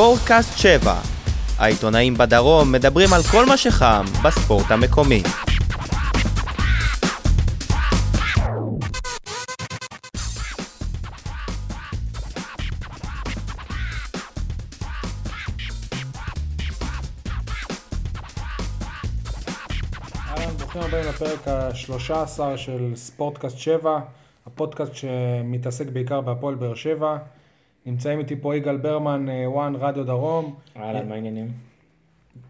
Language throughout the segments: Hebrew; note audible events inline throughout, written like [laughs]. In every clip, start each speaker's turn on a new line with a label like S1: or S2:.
S1: ספורטקאסט 7. העיתונאים בדרום מדברים על כל מה שחם בספורט המקומי.
S2: ברוכים הבאים לפרק ה-13 של ספורטקאסט 7, הפודקאסט שמתעסק בעיקר בהפועל באר שבע. נמצאים איתי פה יגאל ברמן, אה, וואן רדיו דרום.
S3: אהלן, מה העניינים?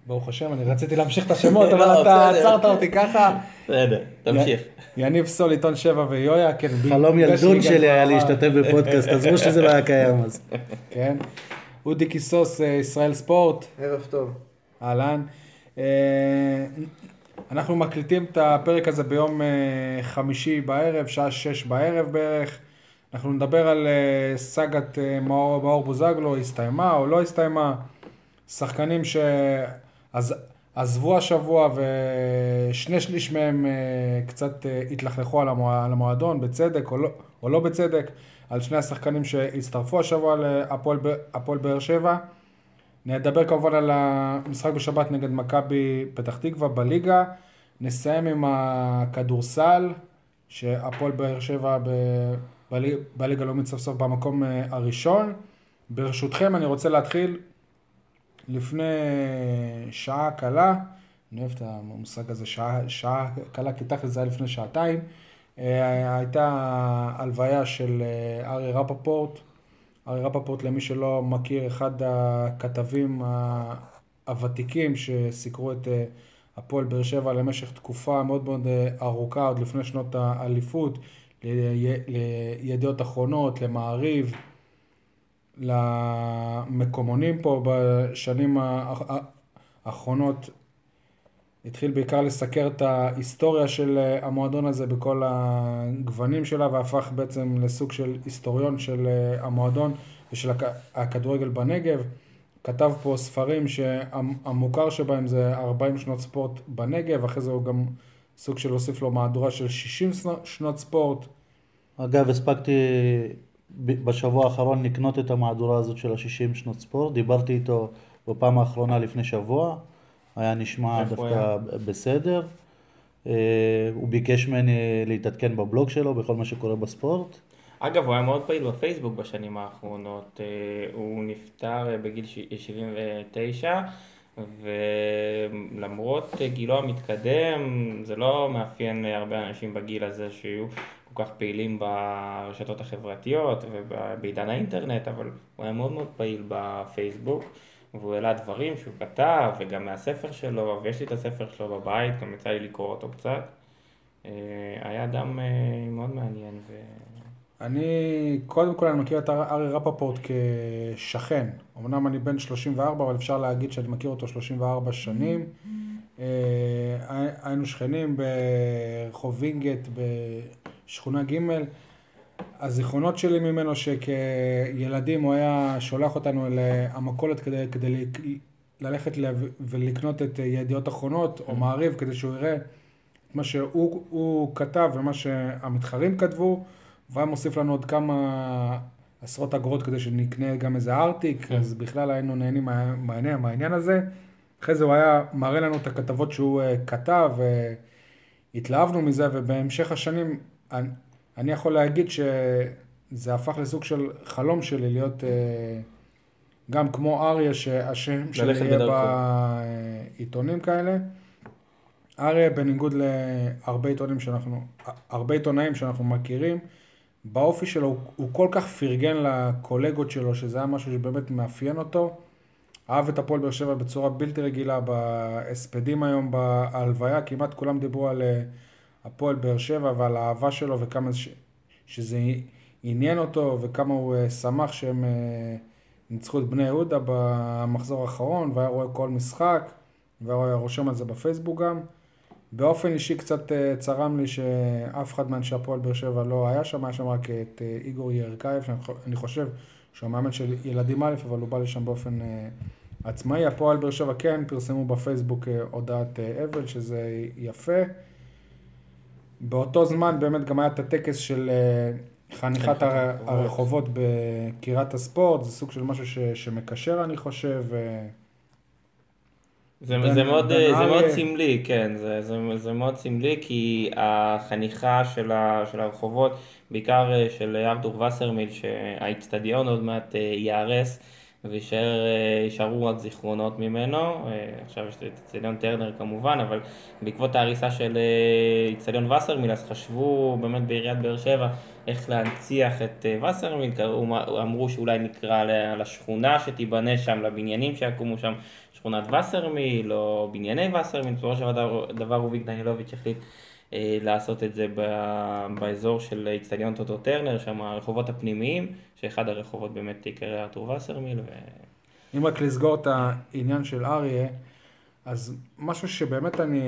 S2: ברוך השם, אני רציתי להמשיך את השמות, [laughs] אבל
S3: לא,
S2: אתה
S3: בסדר.
S2: עצרת אותי ככה.
S3: בסדר, תמשיך.
S2: יניב סול, עיתון 7 ויויה, כן.
S4: חלום ילדות שלי היה להשתתף בפודקאסט, [laughs] עזבו שזה לא היה קיים אז.
S2: כן. אודי קיסוס, אה, ישראל ספורט.
S4: ערב טוב.
S2: אהלן. אה, אנחנו מקליטים את הפרק הזה ביום חמישי בערב, שעה שש בערב בערך. אנחנו נדבר על אה, סאגת אה, מאור, מאור בוזגלו, הסתיימה או לא הסתיימה. שחקנים שעזבו השבוע ושני שליש מהם אה, קצת התלכלכו על המוע- על המועדון, בצדק או לא, או לא בצדק, על שני השחקנים שהצטרפו השבוע להפועל באר שבע. נדבר כמובן על המשחק בשבת נגד מכבי פתח תקווה בליגה. נסיים עם הכדורסל, שהפועל באר שבע ב- בליגה הלאומית סוף סוף במקום אה, הראשון. ברשותכם אני רוצה להתחיל לפני שעה קלה, אני אוהב את המושג הזה, שעה, שעה קלה, כי תכל'ס זה היה לפני שעתיים. אה, הייתה הלוויה של אה, ארי רפפורט. ארי רפפורט, למי שלא מכיר, אחד הכתבים הוותיקים שסיקרו את אה, הפועל באר שבע למשך תקופה מאוד מאוד אה, ארוכה, עוד לפני שנות האליפות, לידיעות אחרונות, למעריב, למקומונים פה בשנים האחרונות. התחיל בעיקר לסקר את ההיסטוריה של המועדון הזה בכל הגוונים שלה והפך בעצם לסוג של היסטוריון של המועדון ושל הכ- הכדורגל בנגב. כתב פה ספרים שהמוכר שבהם זה 40 שנות ספורט בנגב, אחרי זה הוא גם סוג של הוסיף לו מהדורה של 60 שנות- ספורט.
S4: אגב, הספקתי בשבוע האחרון לקנות את המהדורה הזאת של ה-60 שנות ספורט, דיברתי איתו בפעם האחרונה לפני שבוע, היה נשמע דווקא בסדר. אה, הוא ביקש ממני להתעדכן בבלוג שלו בכל מה שקורה בספורט.
S3: אגב, הוא היה מאוד פעיל בפייסבוק בשנים האחרונות. אה, הוא נפטר אה, בגיל ש- 79, ולמרות גילו המתקדם, זה לא מאפיין הרבה אנשים בגיל הזה שיהיו כל כך פעילים ברשתות החברתיות ובעידן האינטרנט, אבל הוא היה מאוד מאוד פעיל בפייסבוק. והוא העלה דברים שהוא כתב, וגם מהספר שלו, ויש לי את הספר שלו בבית, גם יצא לי לקרוא אותו קצת. אה, היה אדם אה, מאוד מעניין. ו...
S2: אני, קודם כל אני מכיר את ארי רפפורט כשכן. אמנם אני בן 34, אבל אפשר להגיד שאני מכיר אותו 34 שנים. אה, היינו שכנים ברחוב וינגייט בשכונה ג'. הזיכרונות שלי ממנו שכילדים הוא היה שולח אותנו למכולת כדי, כדי ללכת ולקנות את ידיעות אחרונות או מעריב כדי שהוא יראה את מה שהוא הוא כתב ומה שהמתחרים כתבו, והיה מוסיף לנו עוד כמה עשרות אגורות כדי שנקנה גם איזה ארטיק,
S3: כן.
S2: אז בכלל היינו נהנים מה- מהעניין, מהעניין הזה. אחרי זה הוא היה מראה לנו את הכתבות שהוא אה, כתב, והתלהבנו מזה, ובהמשך השנים אני, אני יכול להגיד שזה הפך לסוג של חלום שלי להיות אה, גם כמו אריה, שהשם שלי יהיה. בעיתונים כאלה. אריה, בניגוד להרבה עיתונים שאנחנו, הרבה עיתונאים שאנחנו מכירים, באופי שלו הוא, הוא כל כך פרגן לקולגות שלו, שזה היה משהו שבאמת מאפיין אותו. אהב את הפועל באר שבע בצורה בלתי רגילה בהספדים היום בהלוויה, כמעט כולם דיברו על אה, הפועל באר שבע ועל האהבה שלו וכמה ש, שזה עניין אותו וכמה הוא אה, שמח שהם אה, ניצחו את בני יהודה במחזור האחרון והיה רואה כל משחק והיה רושם על זה בפייסבוק גם. באופן אישי קצת אה, צרם לי שאף אחד מאנשי הפועל באר שבע לא היה שם, היה שם רק את אה, איגור ירקאייב, שאני חושב שהוא המאמן של ילדים א', אבל הוא בא לשם באופן אה, עצמאי. הפועל באר שבע כן פרסמו בפייסבוק הודעת אבל, שזה יפה. באותו זמן באמת גם היה את הטקס של חניכת הר- הרחובות בקירת הספורט, זה סוג של משהו ש, שמקשר אני חושב. אה,
S3: זה,
S2: בן-
S3: זה, מאוד,
S2: בן
S3: זה מאוד. סמלי, כן, זה, זה, זה מאוד סמלי כי החניכה של, ה, של הרחובות, בעיקר אה, של ארתור וסרמיל, שהאיצטדיון עוד מעט אה, ייהרס ויישארו רק זיכרונות ממנו, אה, עכשיו יש את איצטדיון טרנר כמובן, אבל בעקבות ההריסה של אה, איצטדיון וסרמיל, אז חשבו באמת בעיריית באר שבע איך להנציח את אה, וסרמיל, קראו, אמרו שאולי נקרא לשכונה שתיבנה שם, לבניינים שיקומו שם, שכונת וסרמיל או בנייני וסרמיל, בסופו של דבר, רוביק דנילוביץ' החליט אה, לעשות את זה באזור של איצטדיון טוטו טרנר, שם הרחובות הפנימיים, שאחד הרחובות באמת יקרא ארתור וסרמיל, ו...
S2: אם רק לסגור את העניין של אריה, אז משהו שבאמת אני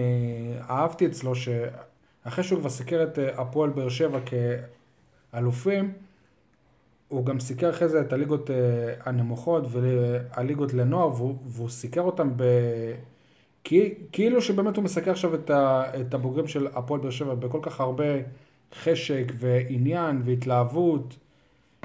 S2: אהבתי אצלו, שאחרי שהוא כבר סיקר את אה, הפועל באר שבע כאלופים, הוא גם סיקר אחרי זה את הליגות אה, הנמוכות והליגות לנוער, והוא, והוא סיקר אותם ב... כאילו שבאמת הוא מסקר עכשיו את, ה, את הבוגרים של הפועל באר שבע בכל כך הרבה חשק ועניין והתלהבות,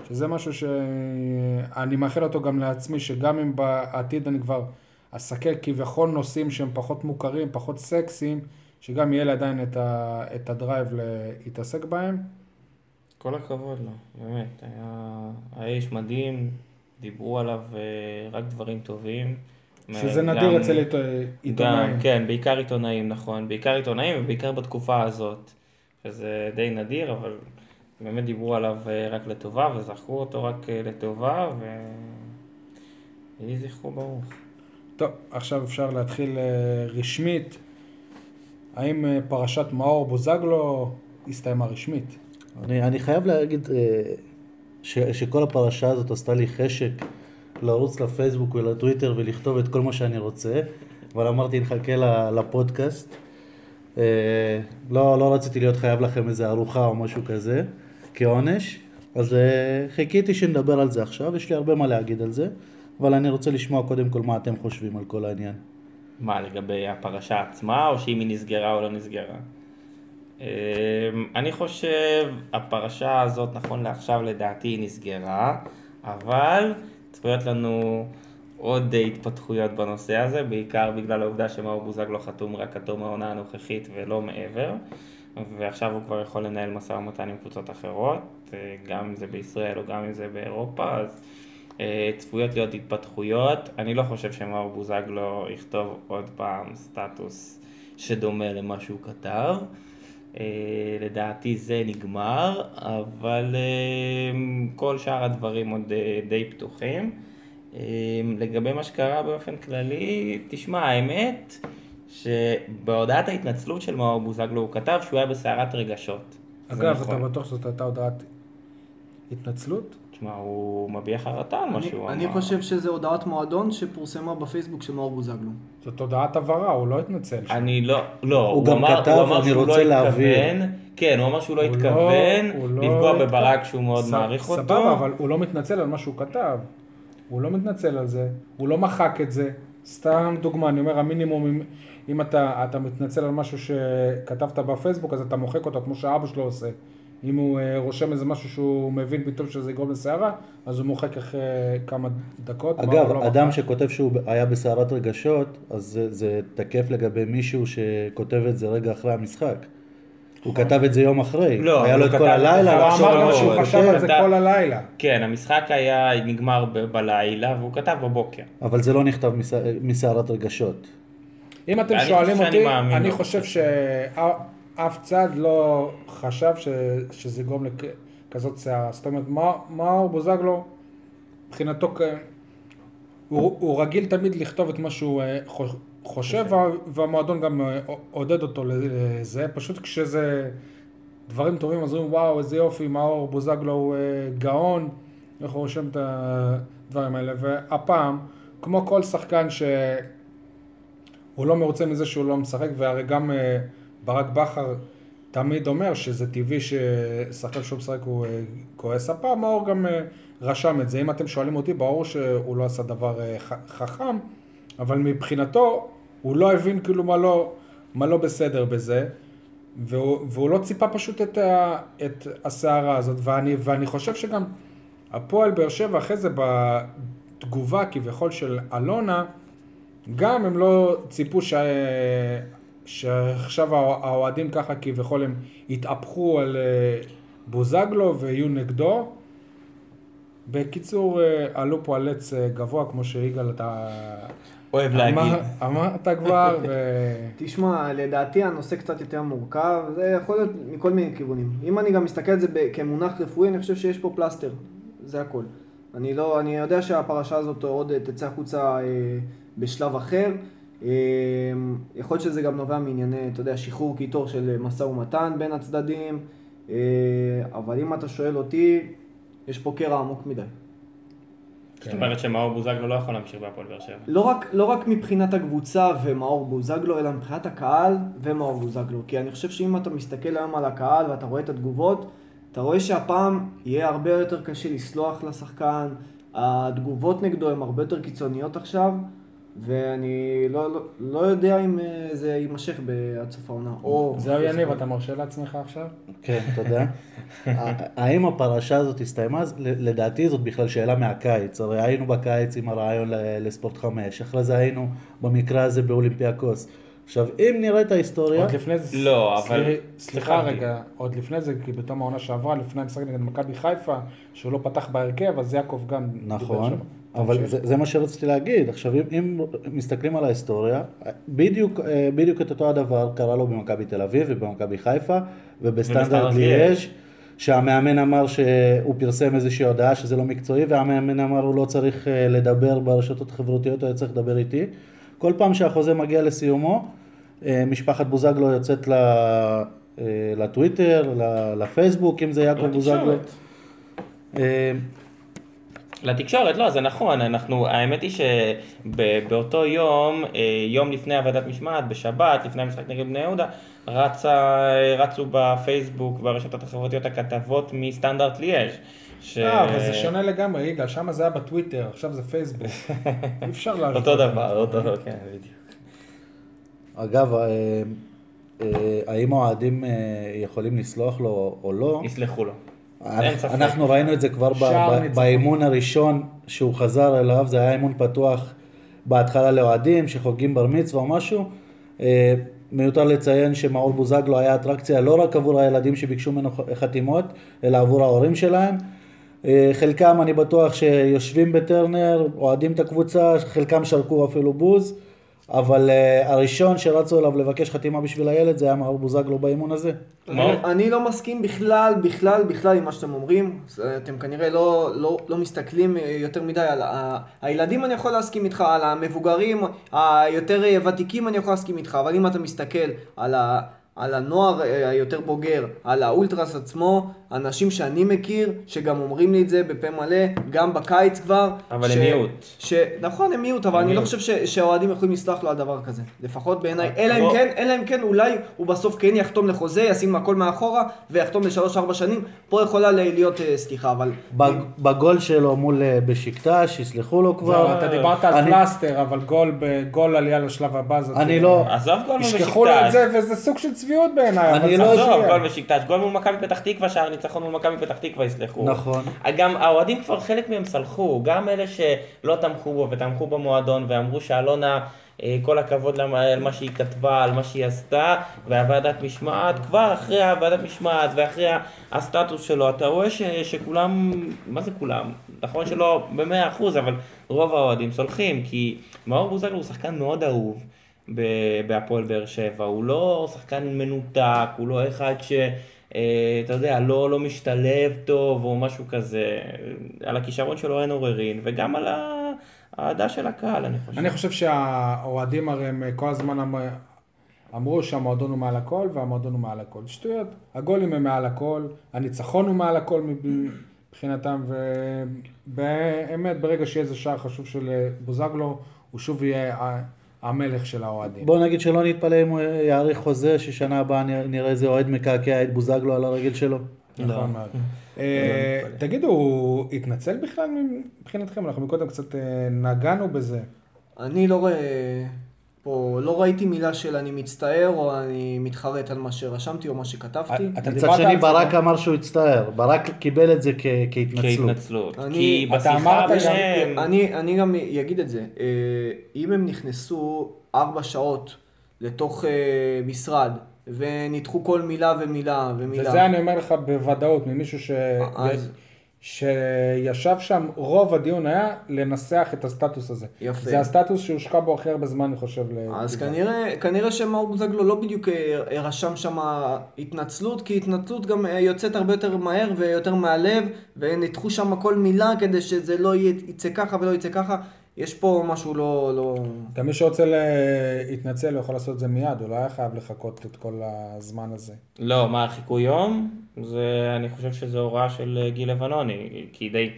S2: שזה משהו שאני מאחל אותו גם לעצמי, שגם אם בעתיד אני כבר אסקר כביכול נושאים שהם פחות מוכרים, פחות סקסיים, שגם יהיה לי עדיין את, ה, את הדרייב להתעסק בהם.
S3: כל הכבוד לו, באמת, היה, היה איש מדהים, דיברו עליו אה, רק דברים טובים.
S2: שזה
S3: גם-
S2: נדיר אצל עיתו- עיתונאים.
S3: גם, כן, בעיקר עיתונאים, נכון. בעיקר עיתונאים ובעיקר בתקופה הזאת, שזה די נדיר, אבל באמת דיברו עליו אה, רק לטובה, וזכרו אותו רק אה, לטובה, ו... יהי זכרו ברוך.
S2: טוב, עכשיו אפשר להתחיל אה, רשמית. האם אה, פרשת מאור בוזגלו הסתיימה רשמית?
S4: אני, אני חייב להגיד אה, ש, שכל הפרשה הזאת עשתה לי חשק לרוץ לפייסבוק ולטוויטר ולכתוב את כל מה שאני רוצה, אבל אמרתי נחכה לפודקאסט. אה, לא, לא רציתי להיות חייב לכם איזה ארוחה או משהו כזה, כעונש, אז אה, חיכיתי שנדבר על זה עכשיו, יש לי הרבה מה להגיד על זה, אבל אני רוצה לשמוע קודם כל מה אתם חושבים על כל העניין.
S3: מה, לגבי הפרשה עצמה, או שאם היא נסגרה או לא נסגרה? אמ, אני חושב, הפרשה הזאת, נכון לעכשיו, לדעתי היא נסגרה, אבל צפויות לנו עוד התפתחויות בנושא הזה, בעיקר בגלל העובדה שמאור בוזגלו חתום רק עד תום העונה הנוכחית ולא מעבר, ועכשיו הוא כבר יכול לנהל משא ומתן עם קבוצות אחרות, אה, גם אם זה בישראל או גם אם זה באירופה, אז אה, צפויות להיות התפתחויות. אני לא חושב שמאור בוזגלו יכתוב עוד פעם סטטוס שדומה למה שהוא כתב. אה, לדעתי זה נגמר, אבל אה, כל שאר הדברים עוד אה, די פתוחים. לגבי מה שקרה באופן כללי, תשמע, האמת שבהודעת ההתנצלות של מאור בוזגלו הוא כתב שהוא היה בסערת רגשות.
S2: אגב,
S3: נכון.
S2: אתה בטוח שזאת הייתה הודעת התנצלות?
S3: תשמע, הוא מביע חרטה על מה שהוא אמר.
S5: אני חושב שזה הודעת מועדון שפורסמה בפייסבוק של מאור בוזגלו.
S2: זאת הודעת הבהרה, הוא לא התנצל.
S3: אני לא, לא,
S4: הוא גם כתב,
S3: הוא אמר
S4: "אני
S3: שהוא
S4: רוצה
S3: לא
S4: להבהיר".
S3: התכוון, כן, הוא אמר שהוא לא
S2: לא-
S3: התכוון
S2: לא
S3: לפגוע. בברק שהוא מאוד מעריך אותו.
S2: סבבה, אבל הוא לא מתנצל על מה שהוא כתב. הוא לא מתנצל על זה, הוא לא מחק את זה. סתם דוגמה, אני אומר, המינימום, אם, אם אתה, אתה מתנצל על משהו שכתבת בפייסבוק, אז אתה מוחק אותו כמו שאבא שלו עושה. אם הוא אה, רושם איזה משהו שהוא מבין פתאום שזה יגרום לסערה, אז הוא מוחק אחרי כמה דקות.
S4: אגב,
S2: לא
S4: אדם
S2: מחק.
S4: שכותב שהוא היה בסערת רגשות, אז זה, זה תקף לגבי מישהו שכותב את זה רגע אחרי המשחק. הוא כתב את זה יום אחרי.
S3: לא,
S4: היה לו את כל הלילה
S2: הוא
S3: לחשוב
S2: אמר
S3: לא,
S2: שהוא
S3: הוא
S2: חשב על זה כל הלילה.
S3: כן, המשחק היה נגמר ב- בלילה והוא כתב בבוקר.
S4: אבל זה לא נכתב מסע- מסערת רגשות.
S2: אם אתם
S3: אני
S2: שואלים אותי, אני
S3: לו.
S2: חושב שאף צד לא חשב ש... שזה יגרום לכזאת סערה. זאת אומרת, מה- מאור בוזגלו, מבחינתו, הוא, הוא רגיל תמיד לכתוב את מה שהוא אה, חו- חושב, וה- והמועדון גם אה, עודד אותו לזה, פשוט כשזה דברים טובים, אז אומרים, וואו, איזה יופי, מאור בוזגלו הוא אה, גאון, איך הוא רושם את הדברים האלה, והפעם, כמו כל שחקן ש... הוא לא מרוצה מזה שהוא לא משחק, והרי גם אה, ברק בכר תמיד אומר שזה טבעי ששחקן שהוא משחק הוא אה, כועס. הפעם מאור גם אה, רשם את זה. אם אתם שואלים אותי, ברור שהוא לא עשה דבר אה, חכם, אבל מבחינתו הוא לא הבין כאילו מה לא, מה לא בסדר בזה. והוא, והוא לא ציפה פשוט את, את הסערה הזאת, ואני, ואני חושב שגם הפועל באר שבע אחרי זה בתגובה כביכול של אלונה, גם הם לא ציפו ש... שעכשיו האוהדים ככה כביכול הם יתהפכו על אה, בוזגלו ויהיו נגדו. בקיצור, אה, עלו פה על עץ אה, גבוה, כמו שיגאל אתה...
S3: אוהב להגיד.
S2: אמר- אמרת כבר, [laughs] ו...
S5: תשמע, לדעתי הנושא קצת יותר מורכב, זה יכול להיות מכל מיני כיוונים. אם אני גם מסתכל על זה כמונח רפואי, אני חושב שיש פה פלסטר, זה הכל. אני לא, אני יודע שהפרשה הזאת עוד תצא החוצה אה, בשלב אחר. אה, יכול להיות שזה גם נובע מענייני, אתה יודע, שחרור קיטור של משא ומתן בין הצדדים, אה, אבל אם אתה שואל אותי, יש פה קרע עמוק מדי.
S3: זאת אומרת שמאור בוזגלו לא יכול להמשיך בהפועל באר שבע.
S5: לא רק, לא רק מבחינת הקבוצה ומאור בוזגלו, אלא מבחינת הקהל ומאור בוזגלו. כי אני חושב שאם אתה מסתכל היום על הקהל ואתה רואה את התגובות, אתה רואה שהפעם יהיה הרבה יותר קשה לסלוח לשחקן, התגובות נגדו הן הרבה יותר קיצוניות עכשיו, ואני לא, לא, לא יודע אם אה, זה יימשך עד סוף העונה. או...
S2: זהו יניב, אתה מרשה לעצמך עכשיו?
S4: כן, תודה. [laughs] האם הפרשה הזאת הסתיימה? לדעתי זאת בכלל שאלה מהקיץ. הרי היינו בקיץ עם הרעיון ל- לספורט 5, אחרי זה היינו במקרה הזה באולימפיאקוס. עכשיו, אם נראה את ההיסטוריה...
S2: עוד לפני זה,
S3: לא, אבל-
S2: סליחה
S3: סליחה,
S2: רגע, עוד לפני זה, כי בתום העונה שעברה, לפני המשחק נגד מכבי חיפה, שהוא לא פתח בהרכב, אז יעקב גם...
S4: נכון. אבל
S2: תמשיך.
S4: זה, זה מה שרציתי להגיד. עכשיו, אם, אם מסתכלים על ההיסטוריה, בדיוק, אה, בדיוק את אותו הדבר קרה לו במכבי תל אביב ובמכבי חיפה ובסטנדרט ליאז'. שהמאמן אמר שהוא פרסם איזושהי הודעה שזה לא מקצועי והמאמן אמר הוא לא צריך אה, לדבר ברשתות החברתיות, הוא היה צריך לדבר איתי. כל פעם שהחוזה מגיע לסיומו, אה, משפחת בוזגלו יוצאת ל- לטוויטר, לפייסבוק, אם זה יעקב בוזגלו.
S3: לתקשורת. לא, זה נכון, אנחנו, האמת היא שבאותו יום, אה, יום לפני הוועדת משמעת, בשבת, לפני המשחק נגד בני יהודה, רצה, רצו בפייסבוק והרשתות החברתיות הכתבות מסטנדרט ליאז'. ש...
S2: אה, אבל זה שונה לגמרי, יגאל, שם זה היה בטוויטר, עכשיו זה פייסבוק. [laughs] אי אפשר להשוות.
S3: אותו דבר, אותו דבר, כן, בדיוק.
S4: אגב, אה, אה, האם האוהדים יכולים לסלוח לו או לא?
S3: יסלחו לו.
S4: אנחנו ראינו את זה כבר. באימון הראשון שהוא חזר אליו, זה היה אימון פתוח בהתחלה לאוהדים שחוגגים בר מצווה או משהו. אה, מיותר לציין שמאור בוזגלו היה אטרקציה לא רק עבור הילדים שביקשו ממנו חתימות, אלא עבור ההורים שלהם. אה, חלקם אני בטוח שיושבים בטרנר, אוהדים את הקבוצה, חלקם שרקו אפילו בוז, אבל אה, הראשון שרצו אליו לבקש חתימה בשביל הילד זה היה מאור בוזגלו באימון הזה.
S5: אני, אני לא מסכים בכלל, בכלל, בכלל עם מה שאתם אומרים. אתם כנראה לא, לא, לא מסתכלים אה, יותר מדי על ה... הילדים אני יכול להסכים איתך, על המבוגרים היותר אה, ותיקים אני יכול להסכים איתך, אבל אם אתה מסתכל על, ה, על הנוער אה, היותר בוגר, על האולטרס עצמו, אנשים שאני מכיר, שגם אומרים לי את זה בפה מלא, גם בקיץ כבר.
S3: אבל הם מיעוט.
S5: ש... נכון, הם מיעוט, אבל
S3: הם
S5: אני לא
S3: מיעוט.
S5: חושב ש... שהאוהדים יכולים לסלוח לו על דבר כזה. לפחות בעיניי.
S3: אה,
S5: אלא אם כן, אלא אם כן, אולי הוא בסוף כן יחתום לחוזה, ישים הכל מאחורה, ויחתום לשלוש-ארבע שנים. פה יכולה להיות אה, סליחה, אבל...
S4: בג- בגול שלו מול בשקטש, יסלחו לו כבר.
S2: אתה דיברת על פלסטר, אבל גול בגול עלייה לשלב הבא, זאת...
S4: אני לא-
S3: עזוב גול מול
S2: ישכחו לו את
S3: בשקטש.
S2: זה, וזה סוג של צביעות בעיניי.
S4: אני
S2: אבל
S4: לא-
S3: עזוב. גול בשקטש, גול מול מכבי פתח תקווה, שער ניצחון מול מכבי פתח תקווה יסלחו.
S4: נכון.
S3: גם האוהדים כבר חלק מהם סלחו, גם אלה שלא תמכו בו ותמכו במועדון ואמרו שאלונה, אה, כל הכבוד למה- על מה שהיא כתבה, על מה שהיא עשתה, והוועדת משמעת, כבר אחרי הוועדת משמעת ואחרי הסטטוס שלו, אתה רואה ש, שכולם, מה זה כולם? נכון שלא במאה אחוז, אבל רוב האוהדים סולחים, כי מאור בוזגלו הוא שחקן מאוד אהוב. בהפועל באר שבע, הוא לא שחקן מנותק, הוא לא אחד ש... אה, אתה יודע, לא, לא משתלב טוב או משהו כזה. על הכישרון שלו אין עוררין, וגם על האהדה של הקהל, אני חושב.
S2: אני חושב שהאוהדים הרי הם כל הזמן אמ- אמרו שהמועדון הוא מעל הכל והמועדון הוא מעל הכל. שטויות. הגולים הם מעל הכל, הניצחון הוא מעל הכל מב- מבחינתם, ובאמת ברגע שיהיה איזה שער חשוב של אה, בוזגלו, הוא שוב יהיה המלך של האוהדים.
S4: בוא נגיד שלא נתפלא אם הוא יאריך חוזה, ששנה הבאה נראה- איזה אוהד מקעקע את בוזגלו על הרגל שלו.
S2: נכון מאוד. אה, תגידו, הוא התנצל בכלל מבחינתכם? אנחנו מקודם קצת אה, נגענו בזה.
S5: אני לא רואה פה לא ראיתי מילה של אני מצטער או אני מתחרט על מה שרשמתי או מה שכתבתי.
S2: אתה
S4: מצד
S2: דיברת
S4: שני
S2: על זה
S4: ברק. אמר שהוא הצטער, ברק קיבל את זה כ- כהתנצלות.
S3: כהתנצלות.
S5: אני-
S3: כי
S2: אתה
S3: בשיחה ביניהם...
S5: אני, אני גם אגיד את זה, אה, אם הם נכנסו ארבע שעות לתוך אה, משרד וניתחו כל מילה ומילה ומילה,
S2: וזה אני אומר לך בוודאות, ממישהו ש...
S5: אז-
S2: שישב שם, רוב הדיון היה לנסח את הסטטוס הזה.
S5: יפה.
S2: זה הסטטוס שהושקע בו הכי הרבה זמן, אני חושב.
S5: אז
S2: לכתיבה.
S5: כנראה, כנראה שמאור בוזגלו לא בדיוק אה, רשם שם התנצלות, כי התנצלות גם אה, יוצאת הרבה יותר מהר ויותר מהלב, וניתחו שם כל מילה כדי שזה לא יצא ככה ולא יצא ככה. יש פה משהו לא... לא...
S2: גם מי שרוצה להתנצל, הוא יכול לעשות את זה מיד, הוא לא היה חייב לחכות את כל הזמן הזה.
S3: לא, מה, חיכו יום? זה, אני חושב שזו הוראה של אה, גיל לבנוני, כי די...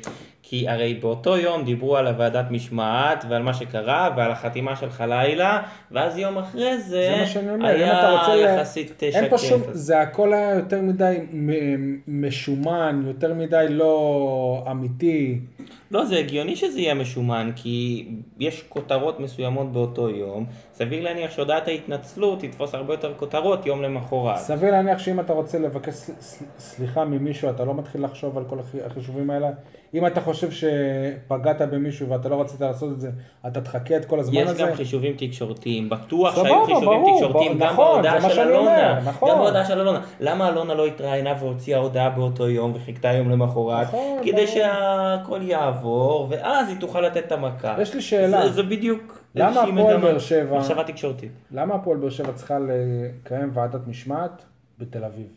S3: כי הרי באותו יום דיברו על הוועדת משמעת ועל מה שקרה ועל החתימה שלך לילה, ואז יום אחרי זה,
S2: זה מה שאני אומר,
S3: היה
S2: רוצה...
S3: יחסית
S2: אין
S3: שקט.
S2: פה שום, זה הכל היה יותר מדי משומן, יותר מדי לא אמיתי.
S3: לא, זה הגיוני שזה יהיה משומן, כי יש כותרות מסוימות באותו יום. סביר להניח שהודעת ההתנצלות תתפוס הרבה יותר כותרות יום למחרת.
S2: סביר להניח שאם אתה רוצה לבקש ס- ס- סליחה ממישהו, אתה לא מתחיל לחשוב על כל הח- החישובים האלה. אם אתה חושב שפגעת במישהו ואתה לא רצית לעשות את זה, אתה תחכה את כל הזמן
S3: יש
S2: הזה.
S3: גם חישובים תקשורתיים, בטוח
S2: סבבה,
S3: שהיו חישובים
S2: ברור,
S3: תקשורתיים
S2: ברור,
S3: גם
S2: נכון,
S3: בהודעה של
S2: שאני אומר,
S3: אלונה.
S2: נכון.
S3: גם בהודעה של אלונה. למה אלונה לא התראיינה והוציאה הודעה באותו יום וחיכתה יום למחרת?
S2: נכון,
S3: כדי
S2: ברור.
S3: שהכל יעבור, ואז היא תוכל לתת את המכה.
S2: יש לי שאלה.
S3: זה, זה בדיוק
S2: למה הפועל באר שבע-
S3: מחשבה תקשורתית.
S2: למה הפועל באר שבע צריכה לקיים ועדת משמעת בתל אביב?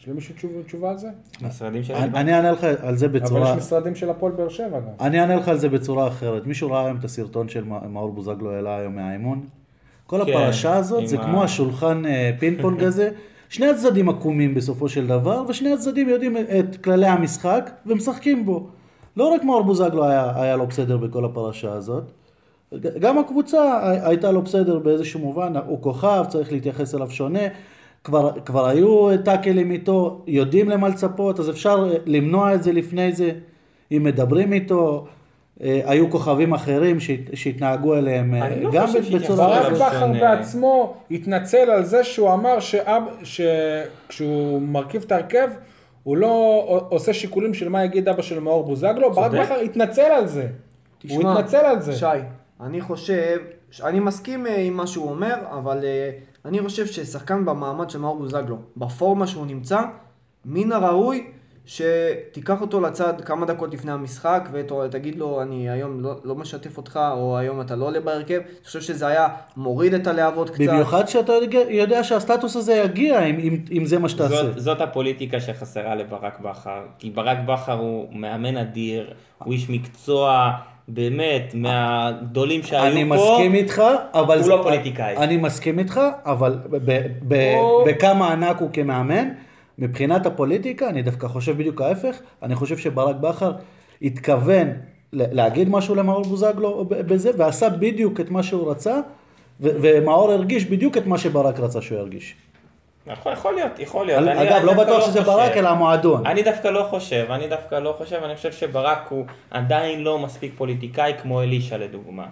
S2: יש למישהו תשובה, תשובה על זה?
S3: משרדים של...
S4: אני אענה לך על זה
S2: אבל
S4: בצורה...
S2: יש משרדים של הפועל באר שבע גם.
S4: אני אענה לך על זה בצורה אחרת. מישהו ראה היום את הסרטון של מא- מאור בוזגלו העלה היום מהאימון? כל
S3: כן,
S4: הפרשה הזאת זה
S3: ה-
S4: כמו השולחן אה, פינג פונג [laughs] הזה. שני הצדדים עקומים בסופו של דבר, ושני הצדדים יודעים את כללי המשחק ומשחקים בו. לא רק מאור בוזגלו היה, היה לא בסדר בכל הפרשה הזאת, גם הקבוצה הי- הייתה לא בסדר באיזשהו מובן, הוא כוכב, צריך להתייחס אליו שונה. כבר, כבר היו טאקלים איתו, יודעים למה לצפות, אז אפשר אה, למנוע את זה לפני זה, אם מדברים איתו. אה, היו כוכבים אחרים שהת, שהתנהגו אליהם אה,
S3: לא
S4: גם בצורה...
S2: ברק בכר. בעצמו התנצל על זה שהוא אמר שכשהוא מרכיב את ההרכב, הוא לא עושה שיקולים של מה יגיד אבא של מאור בוזגלו, ברק. בכר התנצל על זה. הוא התנצל על זה.
S5: שי, אני חושב, אני מסכים אה, עם מה שהוא אומר, אבל אה, אני חושב ששחקן במעמד של מאור בוזגלו, בפורמה שהוא נמצא, מן הראוי שתיקח אותו לצד כמה דקות לפני המשחק ותגיד לו, אני היום לא, לא משתף אותך, או היום אתה לא עולה בהרכב. אני חושב שזה היה מוריד את הלהבות קצת.
S4: במיוחד שאתה יודע, יודע שהסטטוס הזה יגיע אם, אם, אם זה מה שתעשה.
S3: זאת, זאת הפוליטיקה שחסרה לברק בכר, כי ברק בכר הוא מאמן אדיר, הוא איש מקצוע באמת מהגדולים שהיו
S4: אני
S3: פה.
S4: מסכים איתך, אבל...
S3: הוא
S4: זה-
S3: לא פוליטיקאי.
S4: אני מסכים איתך, אבל ב- ב-
S2: או-
S4: בכמה ענק הוא כמאמן. מבחינת הפוליטיקה, אני דווקא חושב בדיוק ההפך. אני חושב שברק בכר התכוון להגיד משהו למאור בוזגלו בזה, ועשה בדיוק את מה שהוא רצה, ומאור הרגיש בדיוק את מה שברק רצה שהוא ירגיש.
S3: יכול, יכול להיות, יכול להיות. אני-
S4: אגב,
S3: אני
S4: לא בטוח שזה
S3: חושב.
S4: ברק, אלא המועדון.
S3: אני דווקא לא חושב, אני דווקא לא חושב, אני חושב שברק הוא עדיין לא מספיק פוליטיקאי כמו אלישע לדוגמה.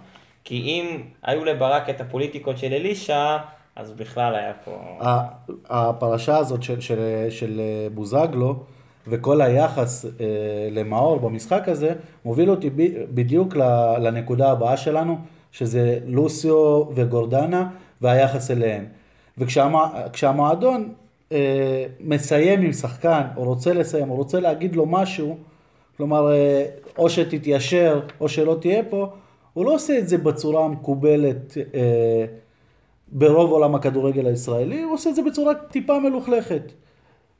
S3: כי אם היו לברק את הפוליטיקות של אלישע, אז בכלל היה פה...
S4: הפרשה הזאת של, של, של אה, בוזגלו וכל היחס אה, למאור במשחק הזה מוביל אותי ב, בדיוק לנקודה הבאה שלנו שזה לוסיו וגורדנה והיחס אליהם. וכשהמועדון אה, מסיים עם שחקן או רוצה לסיים או רוצה להגיד לו משהו כלומר אה, או שתתיישר או שלא תהיה פה הוא לא עושה את זה בצורה המקובלת אה, ברוב עולם הכדורגל הישראלי, הוא עושה את זה בצורה טיפה מלוכלכת.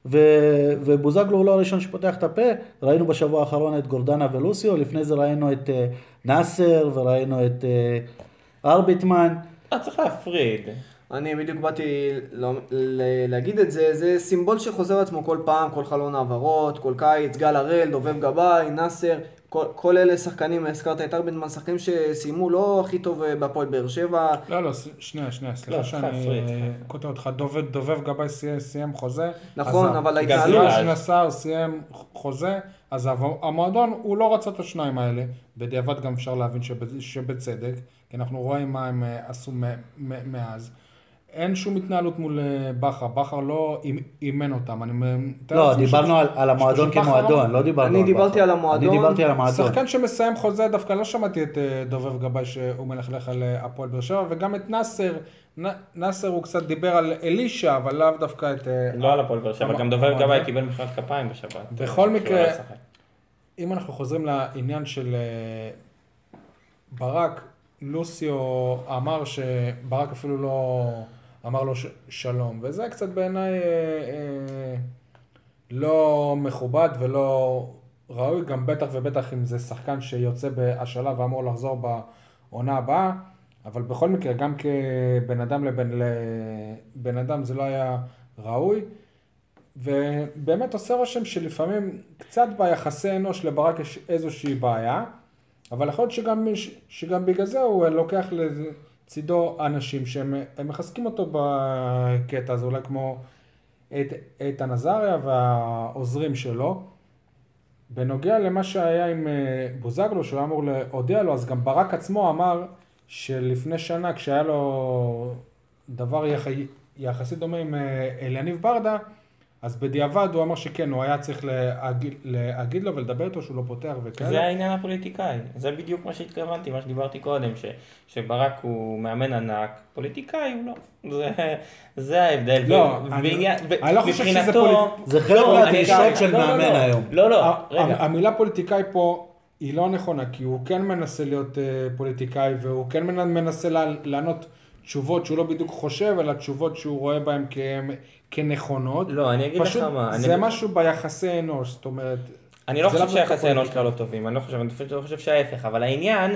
S4: ו... ובוזגלו הוא לא הראשון שפותח את הפה, ראינו בשבוע האחרון את גורדנה ולוסיו, לפני זה ראינו את uh, נאסר וראינו את uh, ארביטמן.
S3: אתה צריך להפריד.
S5: אני בדיוק באתי ל- ל- להגיד את זה, זה סימבול שחוזר עצמו כל פעם, כל חלון העברות, כל קיץ, גל הראל, דובב גבאי, נאסר, כל, כל אלה שחקנים, הזכרת את ארבנדמן, שחקנים שסיימו לא הכי טוב אה, בהפועל באר שבע,
S2: לא, לא, שנייה, שנייה,
S3: לא,
S2: סליחה
S3: צריך
S2: שאני. אה, קוטע אותך. דובב- דובב גבאי סיים- סיים חוזה.
S5: נכון,
S2: עזב.
S5: אבל
S3: ההתנהלות- ההתנהלות-
S2: נסאר סיים חוזה, אז המ- המועדון, הוא לא רצה את השניים האלה, בדיעבד גם אפשר להבין שבצ- שבצדק, כי אנחנו רואים מה הם אה, עשו מ- מ- מאז. אין שום התנהלות מול אה, בכר, בכר לא אימ- אימן אותם, אני מתאר
S4: לא, דיברנו על, על המועדון כמועדון, לא דיברנו
S5: אני
S4: על
S5: דיברתי
S4: בכר.
S5: על המועדון.
S4: אני דיברתי על המועדון.
S2: שחקן שמסיים חוזה, דווקא לא שמעתי את אה, דובב גבאי שהוא מלכלך על אה, הפועל באר שבע, וגם את נאסר, נאסר הוא קצת דיבר על אלישע, אבל לאו דווקא את...
S3: לא על הפועל באר שבע, גם
S2: המועדון.
S3: גבאי קיבל מחיאות כפיים בשבת.
S2: בכל מקרה-. אם אנחנו חוזרים לעניין של ברק, לוסיו אמר שברק אפילו לא אמר לו ש- שלום, וזה קצת בעיניי אה, אה, לא מכובד ולא ראוי, גם בטח ובטח אם זה שחקן שיוצא בהשאלה ואמור לחזור בעונה הבאה, אבל בכל מקרה, גם כבן אדם לבן, לבן אדם זה לא היה ראוי. ובאמת עושה רושם שלפעמים קצת ביחסי אנוש לברק יש איזושהי בעיה, אבל יכול להיות שגם, שגם בגלל זה הוא לוקח לצידו אנשים שהם הם מחזקים אותו בקטע הזה, אולי כמו את- איתן עזריה והעוזרים שלו. בנוגע למה שהיה עם אה, בוזגלו, שהוא היה אמור להודיע לו, אז גם ברק עצמו אמר שלפני שנה, כשהיה לו דבר יח... יחסית דומה עם אה, אליניב ברדה, אז בדיעבד הוא אמר שכן, הוא היה צריך להגיד, להגיד לו ולדבר איתו שהוא לא פותח וכאלה.
S3: זה העניין הפוליטיקאי, זה בדיוק מה שהתכוונתי, מה שדיברתי קודם, ש, שברק הוא מאמן ענק, פוליטיקאי הוא לא. זה, זה ההבדל.
S2: לא,
S3: ו-
S2: אני-
S3: ועניין- ו-
S2: אני לא חושב שזה
S3: מבחינתו-
S2: פוליט-
S4: זה חלק
S3: לא,
S4: מהדרישות של
S3: לא, לא,
S4: מאמן
S3: לא.
S4: היום.
S3: לא, לא,
S2: ה-
S3: רגע.
S2: המילה פוליטיקאי פה היא לא נכונה, כי הוא כן מנסה להיות אה, פוליטיקאי, והוא כן מנ- מנסה לה- לענות תשובות שהוא לא בדיוק חושב, אלא תשובות שהוא רואה בהן כ- כנכונות.
S3: לא, אני אגיד לך
S2: פשוט
S3: מה. אני
S2: זה
S3: אגיד-
S2: משהו ביחסי אנוש, זאת אומרת...
S3: אני לא חושב שהיחסי אנוש. שלך לא טובים, אני לא חושב, אני פשוט לא חושב שההפך, אבל העניין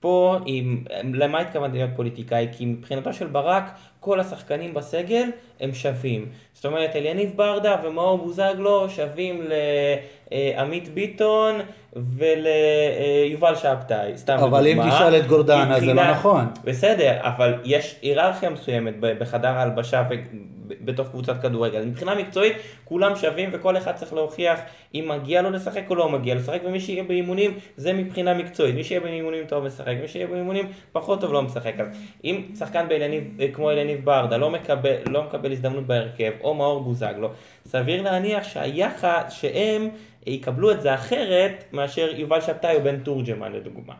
S3: פה, עם, למה התכוונתי להיות פוליטיקאי? כי מבחינתו של ברק, כל השחקנים בסגל הם שווים. זאת אומרת, אליניב ברדה ומאור בוזגלו שווים לעמית ביטון וליובל שבתאי, סתם
S4: אבל אם
S3: לדוגמה.
S4: תשאל את גורדנה, זה לא
S3: מבחינת-
S4: נכון.
S3: בסדר, אבל יש היררכיה מסוימת בחדר ההלבשה ובתוך קבוצת כדורגל. מבחינה מקצועית, כולם שווים וכל אחד צריך להוכיח אם מגיע לו לשחק או לא מגיע לשחק, ומי שיהיה באימונים זה מבחינה מקצועית. מי שיהיה באימונים טוב משחק, מי שיהיה באימונים פחות טוב לא משחק. אז אם שחקן באלניב, כמו אלניב ברדה לא מקבל, לא מקבל הזדמנות בהרכב, או מאור בוזגלו, סביר להניח שהיחס, שהם יקבלו את זה אחרת מאשר יובל שבתאי או בן תורג'מן לדוגמה.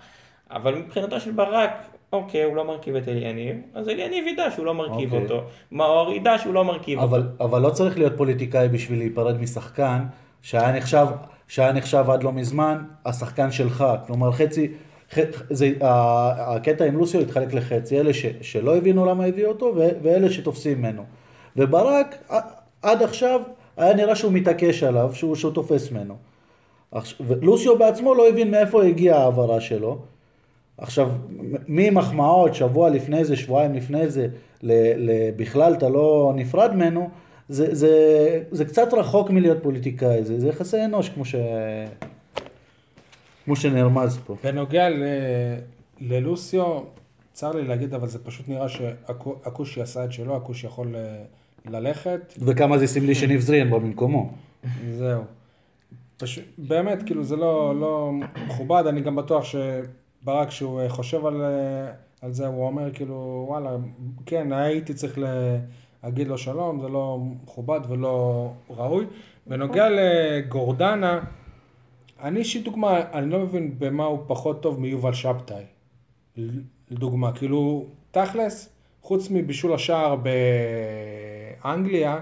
S3: אבל מבחינתו של ברק, אוקיי, הוא לא מרכיב את אליניב, אז אליניב ידע שהוא לא מרכיב
S4: אוקיי.
S3: אותו. מאור ידע שהוא לא מרכיב אותו.
S4: אבל, אבל לא צריך להיות פוליטיקאי בשביל להיפרד משחקן שהיה נחשב, שהיה נחשב עד לא מזמן השחקן שלך. כלומר, חצי, ח, זה, ה- הקטע עם לוסיו התחלק לחצי, אלה ש, שלא הבינו למה הביאו אותו ו, ואלה שתופסים ממנו. וברק עד עכשיו היה נראה שהוא מתעקש עליו, שהוא, שהוא תופס ממנו. ולוסיו בעצמו לא הבין מאיפה הגיעה ההעברה שלו. עכשיו, ממחמאות שבוע לפני זה, שבועיים לפני זה, ל- ל- בכלל אתה לא נפרד ממנו, זה, זה, זה קצת רחוק מלהיות פוליטיקאי, זה, זה יחסי אנוש כמו, ש... כמו שנרמז פה.
S2: בנוגע ל... ללוסיו, צר לי להגיד, אבל זה פשוט נראה שהכושי עשה את שלו, הכושי יכול אה, ללכת.
S4: וכמה זה סמלי [laughs] שניב זרין בא במקומו.
S2: זהו. פשוט, באמת, כאילו, זה לא, לא מכובד, אני גם בטוח שברק, כשהוא אה, חושב על, אה, על זה, הוא אומר, כאילו, וואלה, כן, הייתי צריך להגיד לו שלום, זה לא מכובד ולא ראוי. בנוגע לגורדנה, אני אישית דוגמה, אני לא מבין במה הוא פחות טוב מיובל שבתאי. לדוגמה, כאילו, תכלס, חוץ מבישול השער באנגליה,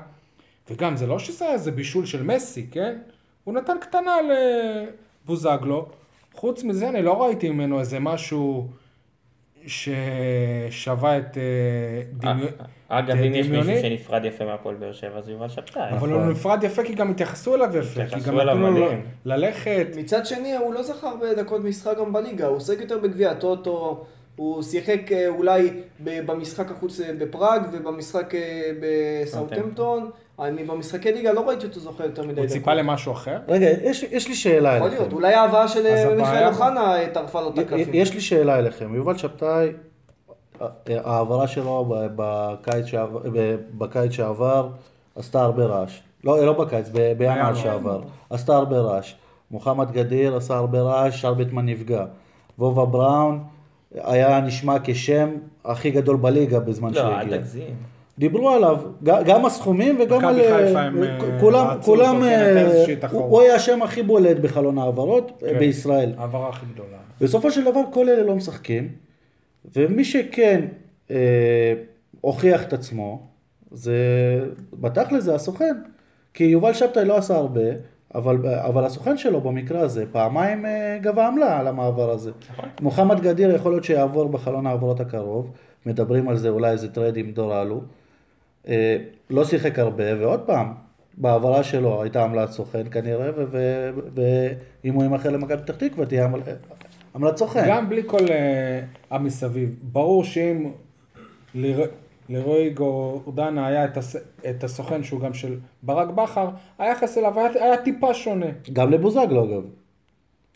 S2: וגם זה לא שזה היה איזה בישול של מסי, כן? הוא נתן קטנה לבוזגלו. חוץ מזה, אני לא ראיתי ממנו איזה משהו ששווה את אה, דמיון...
S3: אגב, אם יש מישהו
S2: דמיוני.
S3: שנפרד יפה מהפועל באר שבע, זה יובל שבתאי.
S2: אבל הוא נפרד יפה כי גם התייחסו אליו יפה, כי
S3: התייחסו
S2: גם
S3: אליו
S2: נתנו לו
S3: מדהים.
S2: ללכת.
S5: מצד שני, הוא לא זכר בדקות משחק גם בליגה, הוא עוסק יותר בגביע הטוטו, הוא שיחק אה, אולי ב- במשחק החוץ אה, בפראג ובמשחק אה, בסאוטהמפטון. אני במשחקי ליגה לא ראיתי אותו זוכה יותר מדי
S2: הוא ציפה למשהו אחר?
S4: רגע, יש, יש לי שאלה
S5: יכול
S4: אליכם.
S5: להיות, אולי ההבאה של מיכאל אוחנה טרפה לו את הקלפים.
S4: יש לי שאלה אליכם. יובל שבתאי, ההעברה שלו ב- בקיץ שעבר, בקיץ שעבר עשתה הרבה רעש. לא, לא בקיץ, ב- בינואר. שעבר. עשתה הרבה רעש. מוחמד גדיר עשה הרבה רעש, שרבטמן נפגע. וובה בראון היה נשמע כשם הכי גדול בליגה בזמן
S3: לא,
S4: שהגיע.
S3: אל תגזים.
S4: דיברו עליו, גם הסכומים וגם על... כ-
S2: אה,
S4: כולם, כולם,
S2: כן,
S4: אה, הוא היה השם הכי בולט בחלון העברות אה,
S2: כן.
S4: בישראל.
S2: ההעברה הכי גדולה.
S4: בסופו של דבר כל אלה לא משחקים, ומי שכן אה, הוכיח את עצמו, זה בתכל'ס זה הסוכן. כי יובל שבתאי לא עשה הרבה, אבל, אבל הסוכן שלו במקרה הזה פעמיים אה, גבה עמלה על המעבר הזה.
S3: נכון.
S4: מוחמד גדיר יכול להיות שיעבור בחלון העברות הקרוב, מדברים על זה אולי איזה טרייד עם דור אלו. אה, לא שיחק הרבה, ועוד פעם, בהעברה שלו הייתה עמלת סוכן כנראה, ואם הוא יימכר למכבי פתח תקווה תהיה עמל- עמלת סוכן.
S2: גם בלי כל אה, המסביב. ברור שאם לר- לרועי גורדנה היה את, הס... את הסוכן שהוא גם של ברק בכר, היחס אליו היה, היה טיפה שונה.
S4: גם לבוזגלו אגב.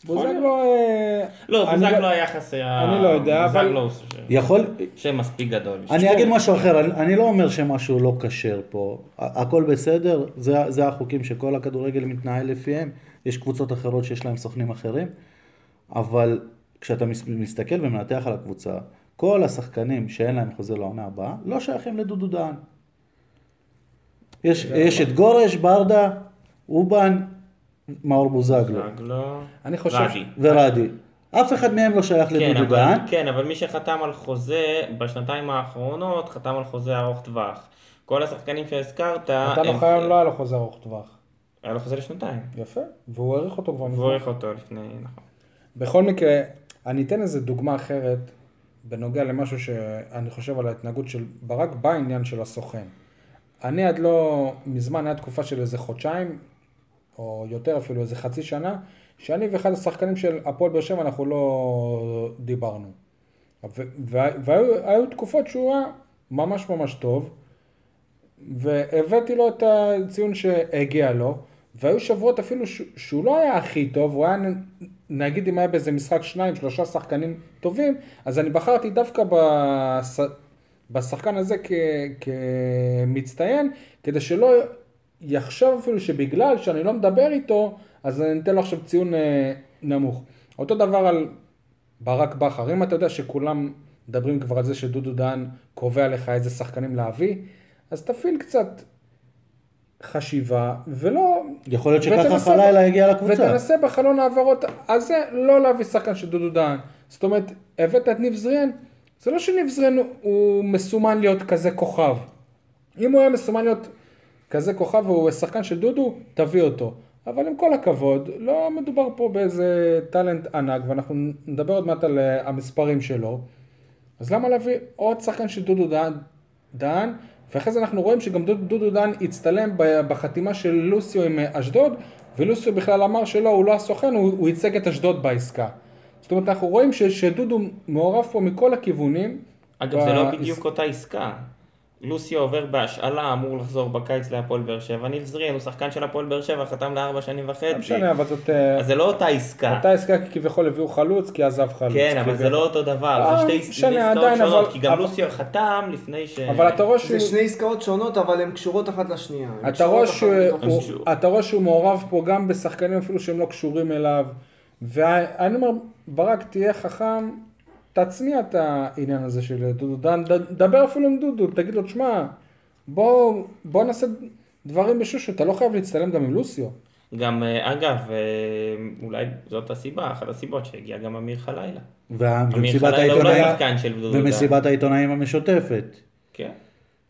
S2: בוזגלו... אה,
S3: לא,
S2: אני
S3: בוזגלו היחס היה...
S2: אני לא יודע, אבל-
S3: בוזגלו
S4: יכול,
S3: שם מספיק גדול.
S4: אני אגיד משהו אחר, אני, לא אומר שמשהו לא כשר פה, הכל בסדר, זה, זה החוקים שכל הכדורגל מתנהל לפיהם, יש קבוצות אחרות שיש להם סוכנים אחרים, אבל כשאתה מס- מסתכל ומנתח על הקבוצה, כל השחקנים שאין להם חוזה לעונה הבאה, לא שייכים לדודו דהן. יש, יש את גורש, ברדה, אובן, מאור בוזגלו
S3: בוזגלו.
S2: אני חושב
S3: רדי.
S4: ורדי. אף אחד מהם לא שייך
S3: כן,
S4: לדודו
S3: אבל,
S4: דהן.
S3: כן, אבל מי שחתם על חוזה בשנתיים האחרונות, חתם על חוזה ארוך טווח. כל השחקנים שהזכרת,
S2: נתן
S3: הם-
S2: אוחיון לא היה לו חוזה ארוך טווח.
S3: היה לו חוזה לשנתיים.
S2: יפה, והוא העריך אותו כבר.
S3: והוא. העריך אותו לפני, נכון.
S2: בכל מקרה, אני אתן איזה דוגמה אחרת בנוגע למשהו שאני חושב על ההתנהגות של ברק בעניין של הסוכן. אני עד לא מזמן, היה תקופה של איזה חודשיים, או יותר אפילו, איזה חצי שנה, שאני ואחד השחקנים של הפועל באר שבע אנחנו לא דיברנו. והיו היו תקופות שהוא היה ממש ממש טוב, והבאתי לו את הציון שהגיע לו, והיו שבועות אפילו שהוא לא היה הכי טוב, הוא היה, נגיד אם היה באיזה משחק שניים, שלושה שחקנים טובים, אז אני בחרתי דווקא בס... בשחקן הזה כ... כמצטיין, כדי שלא יחשוב אפילו שבגלל שאני לא מדבר איתו, אז אני אתן לו עכשיו ציון אה, נמוך. אותו דבר על ברק בכר, אם אתה יודע שכולם מדברים כבר על זה שדודו דהן קובע לך איזה שחקנים להביא, אז תפעיל קצת חשיבה, ולא...
S4: יכול להיות שככה חלילה הגיע לקבוצה.
S2: ותנסה בחלון העברות הזה לא להביא שחקן של דודו דהן. זאת אומרת, הבאת את ניב זריאן, זה לא שניב זריאן הוא מסומן להיות כזה כוכב. אם הוא היה מסומן להיות כזה כוכב והוא שחקן של דודו, תביא אותו. אבל עם כל הכבוד, לא מדובר פה באיזה טאלנט ענק, ואנחנו נדבר עוד מעט על אה, המספרים שלו. אז למה להביא עוד שחקן של דודו דהן, דהן ואחרי זה אנחנו רואים שגם דודו, דודו דהן הצטלם ב- בחתימה של לוסיו עם אה, אשדוד, ולוסיו בכלל אמר שלא, הוא לא הסוכן, הוא, הוא ייצג את אשדוד בעסקה. זאת אומרת, אנחנו רואים ש, שדודו מעורב פה מכל הכיוונים.
S3: אגב, זה לא
S2: ב-
S3: בדיוק אותה עסקה. לוסיו עובר בהשאלה, אמור לחזור בקיץ להפועל באר שבע. ניב זריאן הוא שחקן של הפועל באר שבע, חתם לארבע שנים
S2: לא
S3: וחצי.
S2: משנה, אבל זאת... אה,
S3: אז זה לא אותה עסקה.
S2: אותה עסקה כי כביכול הביאו חלוץ, כי עזב חלוץ.
S3: כן, אבל זה. לא אותו דבר,
S2: אה,
S3: זה שתי
S2: משנה,
S3: שתי עסקאות
S2: עדיין,
S3: שונות,
S2: אבל-
S3: כי גם
S2: אבל-
S3: לוסיו חתם לפני ש...
S2: אבל אתה רואה שהוא...
S5: זה שני עסקאות שונות, אבל הן קשורות אחת לשנייה.
S2: אתה רואה שהוא מעורב פה גם בשחקנים אפילו שהם לא קשורים אליו. ואני אומר, ברק, תהיה חכם, תצניע את העניין הזה של דודו דן, דבר אפילו עם דודו, תגיד לו, תשמע, בוא, בוא נעשה דברים בשושו, אתה לא חייב להצטלם גם עם לוסיו.
S3: גם, אה, אגב, אה, אולי זאת הסיבה, אחת הסיבות שהגיע גם אמיר חלילה.
S4: ומסיבת
S3: לא
S4: העיתונאים-. ומסיבת העיתונאים המשותפת.
S3: כן.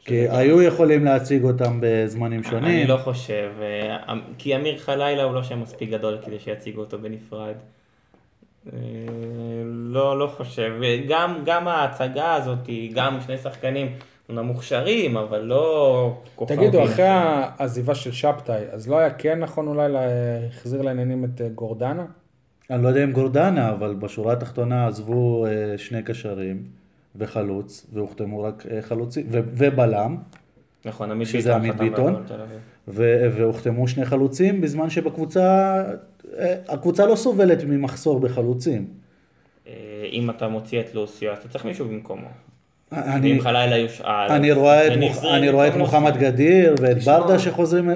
S4: כי היו יכולים להציג אותם בזמנים שונים.
S3: אני לא חושב, אה, אמ- כי אמיר חלילה הוא לא שם מספיק גדול כדי שיציגו אותו בנפרד. אה, לא, לא חושב. גם, גם ההצגה הזאת, גם שני שחקנים אומנם מוכשרים, אבל לא כוכבים.
S2: תגידו, אחרי העזיבה של שבתאי, אז לא היה כן נכון אולי להחזיר לעניינים את אה, גורדנה?
S4: אני לא יודע אם גורדנה, אבל בשורה התחתונה עזבו אה, שני קשרים וחלוץ, והוחתמו רק חלוצים, ובלם,
S3: נכון, עמית
S4: שזה
S3: ביטון
S4: עמית
S3: חתם
S4: ביטון. והוחתמו שני חלוצים, בזמן שבקבוצה, אה, הקבוצה לא סובלת ממחסור בחלוצים.
S3: אה, אם אתה מוציא את לוסיו, אז אתה צריך מישהו במקומו.
S4: אני-
S3: חלילה יושאל,
S4: אני
S3: אז
S4: רואה את, מוח, אני רואה את מוחמד גדיר ואת. ברדה שחוזרים אה,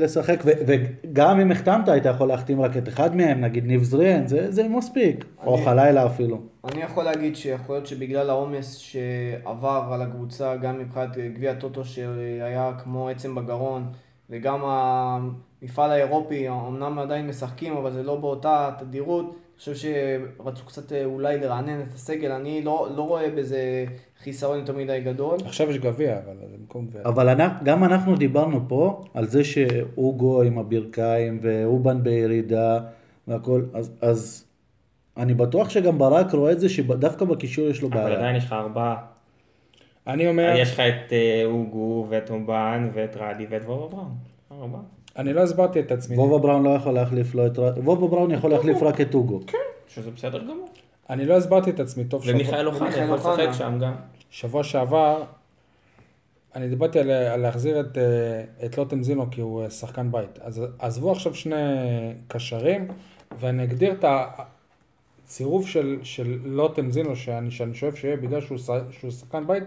S4: לשחק, ו, וגם אם החתמת היית יכול להחתים רק את אחד מהם, נגיד ניב זריאן, זה, זה מספיק, או
S5: אני-
S4: חלילה אפילו.
S5: אני יכול להגיד שיכול להיות שבגלל העומס שעבר על הקבוצה, גם מבחינת גביע הטוטו שהיה כמו עצם בגרון, וגם המפעל האירופי, אמנם עדיין משחקים, אבל זה לא באותה תדירות, אני חושב שרצו קצת אה, אולי לרענן את הסגל, אני לא, לא רואה בזה חיסרון יותר מדי גדול.
S2: עכשיו יש גביע, אבל זה במקום גביע.
S4: אבל אנחנו, גם אנחנו דיברנו פה על זה שאוגו עם הברכיים ואובן בירידה והכל, אז, אז אני בטוח שגם ברק רואה את זה שדווקא בקישור יש לו
S3: אבל
S4: בעיה.
S3: עדיין יש לך ארבעה.
S2: אני אומר,
S3: יש לך את אה, אוגו ואת אובן ואת רדי ואת בראון. ארבעה.
S2: אני לא הסברתי את עצמי.
S4: וובה בראון לא יכול להחליף לו את... וובה בראון יכול להחליף רק את אוגו.
S3: שזה בסדר גמור.
S2: אני לא הסברתי את עצמי טוב.
S3: ומיכאל אוחנה יכול לשחק. שם גם.
S2: שבוע שעבר, אני דיברתי על, על להחזיר את, אה, את לוטם זינו כי הוא אה, שחקן בית. אז עזבו עכשיו שני קשרים, ואני אגדיר את הצירוף של, של לוטם זינו, שאני, שאני שואף שיהיה בגלל שהוא, שחקן בית,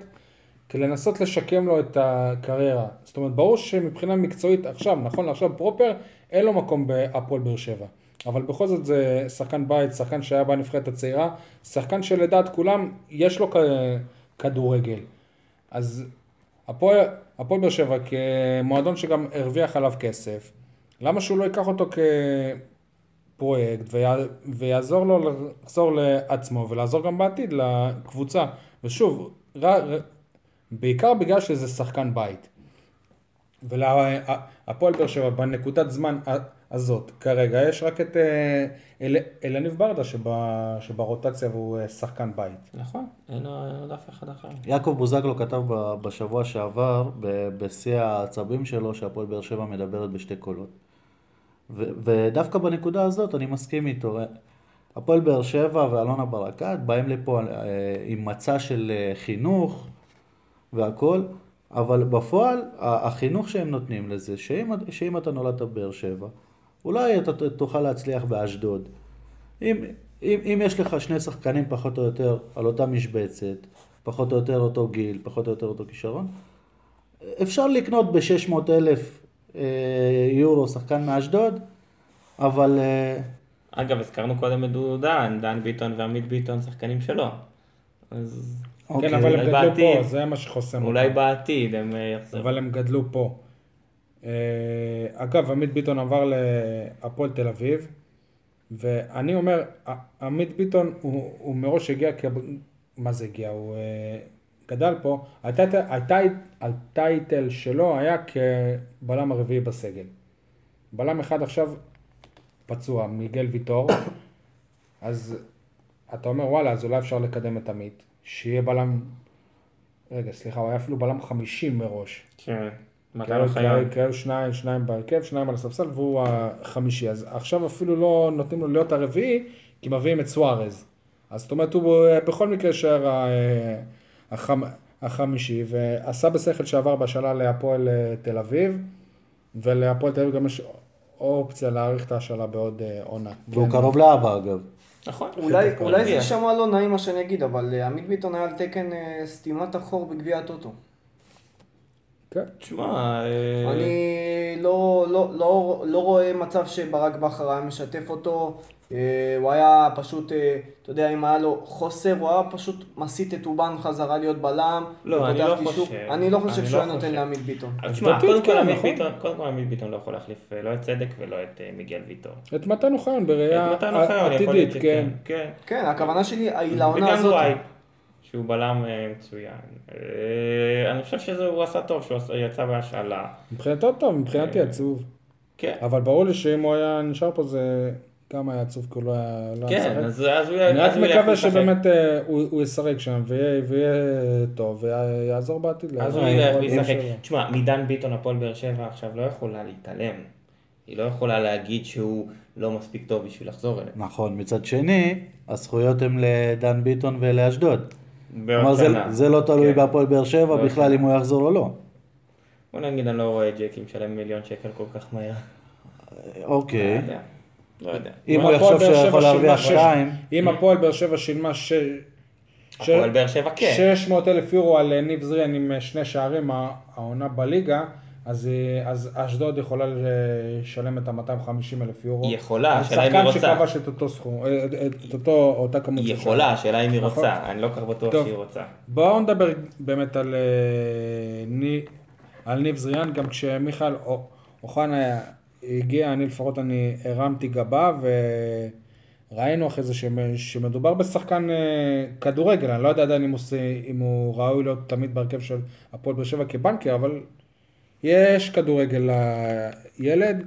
S2: לנסות לשקם לו את הקריירה. זאת אומרת, ברור שמבחינה מקצועית עכשיו, נכון לעכשיו פרופר, אין לו מקום בהפועל באר שבע. אבל בכל זאת זה שחקן בית, שחקן שהיה בנבחרת הצעירה, שחקן שלדעת כולם יש לו כ- כדורגל. אז הפועל באר שבע כמועדון שגם הרוויח עליו כסף, למה שהוא לא ייקח אותו כפרויקט ויה, ויעזור לו לחזור לעצמו ולעזור גם בעתיד לקבוצה. ושוב, ר, בעיקר בגלל שזה שחקן בית. ולהפועל באר שבע בנקודת זמן הזאת, כרגע יש רק את אה, אל, אלניב ברדה שבה, שברוטציה והוא אה, שחקן בית.
S3: נכון, אין עוד אף אחד אחר.
S4: יעקב בוזגלו כתב ב- בשבוע שעבר, ב- בשיא העצבים שלו, שהפועל באר שבע מדברת בשתי קולות. ו- ודווקא בנקודה הזאת אני מסכים איתו. הפועל באר שבע ואלונה ברקת באים לפה אה, עם מצע של אה, חינוך והכל, אבל בפועל החינוך שהם נותנים לזה, שאם, שאם אתה נולדת בבאר שבע, אולי אתה תוכל להצליח באשדוד. אם, אם, אם יש לך שני שחקנים פחות או יותר על אותה משבצת, פחות או יותר אותו גיל, פחות או יותר אותו כישרון, אפשר לקנות ב-600 אלף אה, יורו שחקן מאשדוד, אבל אה,
S3: אגב, הזכרנו קודם את דודו דן, דן ביטון ועמית ביטון שחקנים שלו. אז
S4: אוקיי.
S2: כן, אבל הם גדלו
S3: בעתיד.
S2: פה, זה מה שחוסם אותם.
S3: אולי בעתיד הם אה, יחזרו.
S2: אבל הם גדלו פה. אה, אגב, עמית ביטון עבר להפועל תל אביב, ואני אומר, עמית ביטון הוא, הוא מראש הגיע, כ... מה זה הגיע? הוא אה, גדל פה, הטייטל, הטייט, הטייטל שלו היה כבלם הרביעי בסגל. בלם אחד עכשיו פצוע, מיגל ויטור, אז אתה אומר וואלה, אז אולי אפשר לקדם את עמית, שיהיה בלם, רגע, סליחה, הוא היה אפילו בלם חמישי מראש.
S3: כן, מתי
S2: כאלו-
S3: לא חייב.
S2: כאלו- שניים, שניים בהרכב, שניים על הספסל, והוא החמישי. אז עכשיו אפילו לא נותנים לו להיות הרביעי, כי מביאים את סוארז. אז זאת אומרת, הוא בכל מקרה יישאר ה- אה, החמ- החמישי, ועשה בשכל שעבר בשנה להפועל אה, תל אביב, ולהפועל תל אביב גם יש אופציה להאריך את ההשאלה בעוד אה, עונה.
S4: והוא
S2: כן.
S4: קרוב לאבא אגב.
S3: נכון.
S5: אולי, זה. יישמע לא נעים מה שאני אגיד, אבל אה, עמית ביטון היה על תקן אה, סתימת החור בגביע הטוטו.
S2: כן.
S3: תשמע, אה,
S5: אני לא, לא, לא, לא רואה מצב שברק בכר היה משתף אותו, אה, הוא היה פשוט, אה, אתה יודע, אם היה לו חוסר, הוא היה פשוט מסיט את אובן חזרה להיות בלם.
S3: לא, אני לא
S5: קישור.
S3: חושב.
S5: אני לא חושב שהוא
S3: לא
S5: היה נותן. לעמית ביטון.
S3: תשמע,
S2: עובדתית
S3: קודם כל
S2: כן,
S3: עמית
S2: נכון.
S3: ביטון, קודם כל עמית ביטון לא יכול להחליף לא את צדק ולא את מיגל ויטור.
S2: את מתן אוחיון בראייה עתידית, כן.
S3: כן.
S5: כן, הכוונה שלי היא לעונה
S3: וגם
S5: הזאת.
S3: שהוא בלם אה, מצוין. אה, אני חושב שהוא עשה טוב שהוא יצא בהשאלה.
S2: מבחינתו טוב, מבחינתי עצוב.
S3: כן.
S2: אבל ברור לי שאם הוא היה נשאר פה זה גם היה עצוב, כי הוא לא היה לא היה
S3: כן,
S2: משחק.
S3: אז אז הוא
S2: אני רק
S3: הוא
S2: מקווה. שבאמת אה, הוא הוא ישחק שם ויהיה טוב ויעזור בעתיד.
S3: אז הוא
S2: להפועל
S3: ילך
S2: באר
S3: וישחק. תשמע, מדן ביטון הפועל באר שבע עכשיו לא יכולה להתעלם. היא לא יכולה להגיד שהוא לא מספיק טוב בשביל לחזור אליה.
S4: נכון, מצד שני, הזכויות הן לדן ביטון ולאשדוד. כלומר, זה. זה לא תלוי
S3: כן.
S4: בהפועל באר שבע
S3: בעוד
S4: בכלל
S3: שנה.
S4: אם הוא יחזור או לא.
S3: בוא נגיד, אני לא רואה את ג'קי משלם מיליון שקל כל כך מהר. לא
S4: אוקיי.
S3: יודע. לא יודע.
S4: אם
S2: אם
S4: הוא יחשוב שהוא יכול להרוויח שתיים,
S2: אם הפועל באר שבע שילמה ש-
S3: הפועל באר שבע כן.
S2: 600 אלף יורו על אה, ניב זריאן עם אה, שני שערים העונה בליגה, אז, אה, אז אשדוד יכולה לשלם את ה-250 אלף יורו.
S3: היא יכולה, השאלה אם היא
S2: שחקן
S3: רוצה.
S2: שכבש את אותו סכום, אה, את- את אותו, אותה כמות
S3: היא יכולה, השאלה אם היא
S2: נכון.
S3: רוצה, אני לא כל כך בטוח
S2: טוב.
S3: שהיא רוצה.
S2: בואו נדבר באמת על, אה, על ניב זריאן, גם כשמיכאל אוחנה הגיע, אני לפחות אני הרמתי גבה וראינו אחרי זה שמ- שמדובר בשחקן אה, כדורגל, אני לא יודע עדיין אם הוא, ס- אם הוא ראוי להיות תמיד בהרכב של הפועל באר שבע כבנקר, אבל יש כדורגל לילד.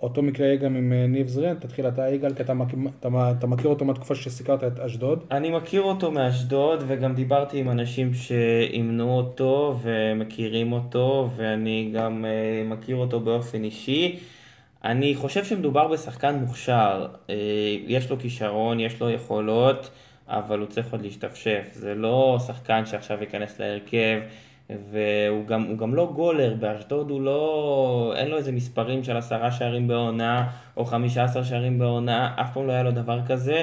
S2: אותו מקרה יהיה גם עם אה, ניב זריאן, תתחיל אתה יגאל, כי אתה, אתה, אתה מכיר אותו מהתקופה שסיקרת את אשדוד.
S3: אני מכיר אותו מאשדוד, וגם דיברתי עם אנשים שאימנו אותו ומכירים אותו, ואני גם אה, מכיר אותו באופן אישי. אני חושב שמדובר בשחקן מוכשר. אה, יש לו כישרון, יש לו יכולות, אבל הוא צריך עוד להשתפשף. זה לא שחקן שעכשיו ייכנס להרכב, והוא גם, הוא גם לא גולר. באשדוד הוא לא... אין לו איזה מספרים של עשרה שערים בעונה, או חמישה עשר שערים בעונה, אף פעם לא היה לו דבר כזה.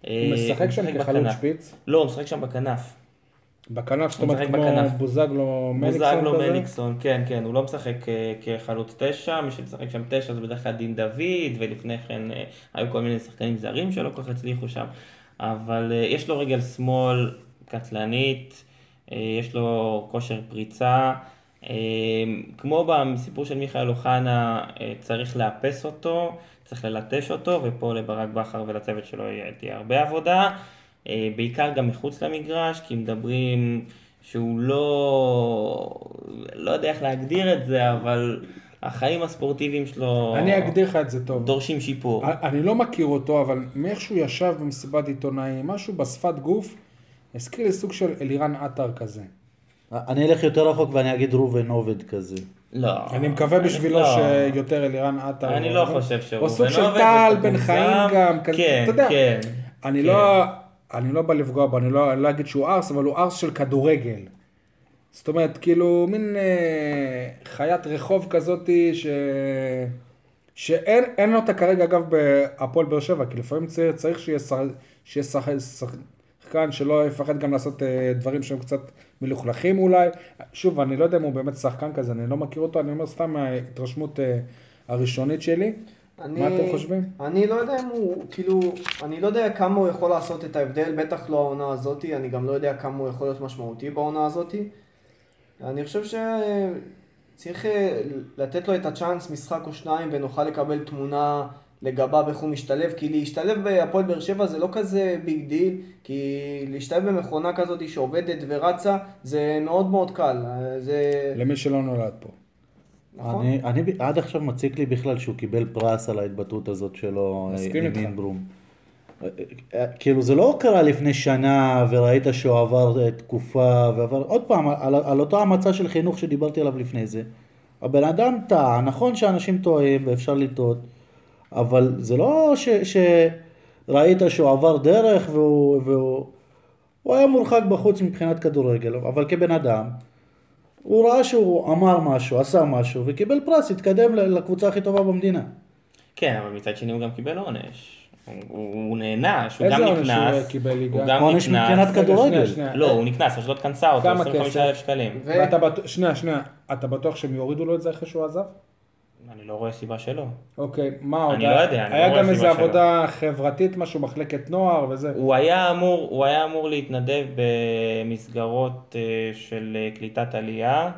S2: הוא
S3: אה,
S2: משחק שם כחלוץ. שפיץ.
S3: לא, הוא משחק שם בכנף.
S2: בכנף, זאת
S3: הוא
S2: אומרת כמו
S3: בכנף.
S2: בוזגלו מליקסון
S3: בוזגלו
S2: כזה?
S3: מליקסון, כן, כן, הוא לא משחק אה, כחלוץ תשע, מי שמשחק שם תשע זה בדרך כלל דין דוד, ולפני כן אה, היו כל מיני שחקנים זרים שלא כל כך הצליחו שם. אבל יש לו רגל שמאל קטלנית, יש לו כושר פריצה. אה, כמו בסיפור של מיכאל אוחנה, אה, צריך לאפס אותו, צריך ללטש אותו, ופה לברק בכר ולצוות שלו תהיה הרבה עבודה. אה, בעיקר גם מחוץ למגרש, כי מדברים שהוא לא... לא יודע איך להגדיר את זה, אבל החיים הספורטיביים שלו
S2: אני אגדיר לך את זה טוב.
S3: דורשים שיפור.
S2: אני לא מכיר אותו, אבל מאיך שהוא ישב במסיבת עיתונאים, משהו בשפת גוף, הזכיר לי סוג של אלירן עטר כזה.
S4: אני אלך יותר רחוק ואני אגיד ראובן עובד כזה.
S3: לא.
S2: אני מקווה בשבילו
S3: לא.
S2: שיותר אלירן עטר.
S3: אני לא חושב שהוא...
S2: או סוג של
S3: עובד
S2: טל בן חיים. גם, כזה,
S3: כן,
S2: אתה יודע.
S3: כן.
S2: אני
S3: כן.
S2: לא... אני לא בא לפגוע בו, אני לא, אני לא אגיד שהוא ארס, אבל הוא ארס של כדורגל. זאת אומרת, כאילו, מין אה, חיית רחוב כזאתי, ש... שאין לו אותה כרגע, אגב, בהפועל באר שבע, כי לפעמים צריך, צריך שיהיה, שר, שיהיה שח, שחקן שלא יפחד גם לעשות אה, דברים שהם קצת מלוכלכים אולי. שוב, אני לא יודע אם הוא באמת שחקן כזה, אני לא מכיר אותו, אני אומר סתם מההתרשמות אה, הראשונית שלי.
S5: אני,
S2: מה אתם חושבים?
S5: אני לא יודע אם הוא, כאילו, אני לא יודע כמה הוא יכול לעשות את ההבדל, בטח לא העונה הזאתי, אני גם לא יודע כמה הוא יכול להיות משמעותי בעונה הזאתי. אני חושב שצריך אה, לתת לו את הצ'אנס משחק או שניים ונוכל לקבל תמונה לגביו איך הוא משתלב, כי להשתלב בהפועל באר שבע זה לא כזה ביג דיל, כי להשתלב במכונה כזאת שעובדת ורצה זה מאוד מאוד קל, זה...
S2: למי שלא נולד פה.
S5: נכון?
S4: אני, אני עד עכשיו מציק לי בכלל שהוא קיבל פרס על ההתבטאות הזאת שלו אה,
S2: מסכים
S4: עם
S2: איתך.
S4: אינברום. אה, אה, כאילו זה לא קרה לפני שנה וראית שהוא עבר תקופה ועבר עוד פעם על, על אותו המצע של חינוך שדיברתי עליו לפני זה. הבן אדם טעה, נכון שאנשים טועים ואפשר לטעות, אבל זה לא ש, שראית שהוא עבר דרך והוא, והוא הוא היה מורחק בחוץ מבחינת כדורגל, אבל כבן אדם הוא ראה שהוא אמר משהו, עשה משהו, וקיבל פרס, התקדם לקבוצה הכי טובה במדינה.
S3: כן, אבל מצד שני הוא גם קיבל עונש. הוא, הוא, הוא נענש, הוא
S2: איזה
S3: גם
S2: עונש הוא
S3: נקנס.
S2: קיבל, ליגה?
S3: הוא גם
S4: עונש
S3: נקנס.
S4: מבחינת
S2: רגע,
S4: כדורגל.
S3: לא, הוא נקנס, אשדוד קנסה אותו,
S2: כמה
S3: 25,000
S2: כסף?
S3: שקלים.
S5: ו-
S2: ואתה בטוח, שנייה, שנייה, אתה בטוח שהם יורידו לו את זה אחרי שהוא עזב?
S3: אני לא רואה סיבה שלא.
S2: אוקיי, מה עוד?
S3: אני לא יודע, אני לא
S2: היה
S3: רואה
S2: גם איזו
S3: סיבה שלא.
S2: עבודה חברתית, משהו, מחלקת נוער וזה.
S3: הוא היה אמור, הוא היה אמור להתנדב במסגרות אה, של אה, קליטת עלייה.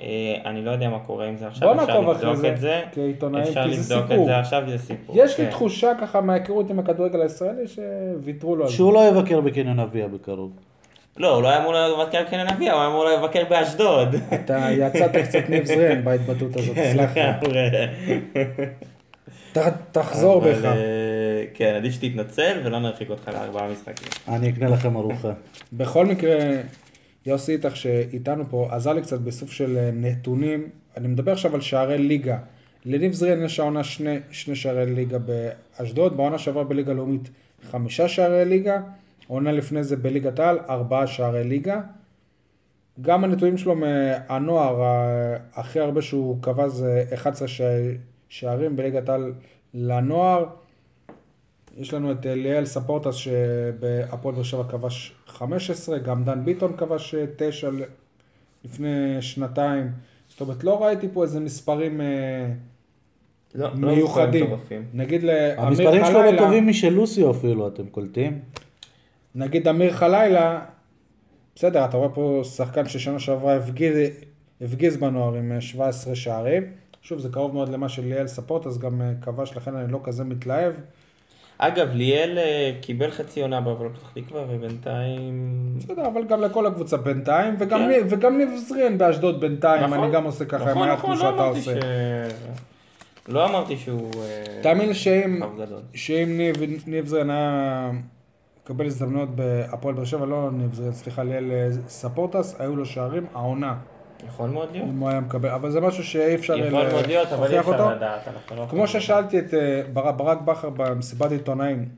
S3: אה, אני לא יודע מה קורה עם זה עכשיו,
S2: בוא
S3: אפשר לבדוק
S2: זה
S3: את זה.
S2: כעיתונאים,
S3: אפשר
S2: כי זה
S3: לבדוק
S2: סיפור.
S3: את זה עכשיו, זה סיפור.
S2: יש לי
S3: כן.
S2: תחושה ככה מההיכרות עם הכדורגל הישראלי שוויתרו לו על זה.
S4: שהוא לא יבקר בקניון אביה בקרוב.
S3: לא, הוא לא היה אמור לבקר בקניון אביה, הוא היה אמור לבקר באשדוד.
S2: אתה יצאת קצת ניב זרן בהתבטאות הזאת,
S3: כן,
S2: סלח לי. תחזור בך.
S3: אה, כן, עדיף שתתנצל ולא נרחיק אותך לארבעה משחקים.
S4: אני אקנה לכם ארוחה.
S2: בכל מקרה, יוסי איתך שאיתנו פה עזר לי קצת בסוף של אה, נתונים. אני מדבר עכשיו על שערי ליגה. לניב זריאן יש העונה שני, שני שערי ליגה באשדוד, בעונה שעברה בליגה לאומית חמישה שערי ליגה, העונה לפני זה בליגת העל ארבעה שערי ליגה. גם הנתונים שלו מהנוער, הכי הרבה שהוא קבע זה 11 שע- שערים בליגת העל לנוער. יש לנו את ליאל ספורטס שבהפועל באר שבע כבש 15, גם דן ביטון כבש 9 לפני שנתיים. זאת אומרת, לא ראיתי פה איזה מספרים אה,
S3: לא,
S2: מיוחדים.
S3: לא מטורפים.
S2: נגיד לאמיר
S4: המספרים שלו לא
S2: חלילה,
S4: טובים משל לוסיו אפילו, אתם קולטים?
S2: נגיד אמיר חלילה, בסדר, אתה רואה פה שחקן ששנה שעברה הפגיז, הפגיז בנוער עם אה, 17 שערים. שוב, זה קרוב מאוד למה של ליאל ספורטס, גם אה, כבש, לכן אני לא כזה מתלהב.
S3: אגב, ליאל אה, קיבל חצי עונה בהפועל פתח תקווה, ובינתיים...
S2: בסדר, אבל גם לכל הקבוצה בינתיים, וגם,
S3: כן.
S2: וגם ניב זריאן באשדוד בינתיים,
S3: נכון.
S2: אני גם עושה ככה עם
S3: נכון,
S2: היד
S3: נכון,
S2: כמו
S3: לא
S2: שאתה עושה.
S3: ש... לא אמרתי שהוא... אה,
S2: תאמין לי שאם, ניב, ניב היה מקבל הזדמנויות בהפועל באר שבע, לא ניב זריאן, סליחה, ליאל אה, ספורטס, היו לו שערים, העונה,
S3: יכול מאוד להיות.
S2: אם הוא היה מקבל, אבל זה משהו שאי אפשר
S3: יכול מאוד להיות, אבל אי
S2: להוכיח
S3: אפשר
S2: אותו.
S3: לדעת. אנחנו לא
S2: כמו ששאלתי את אה, בר- ברק בכר במסיבת עיתונאים,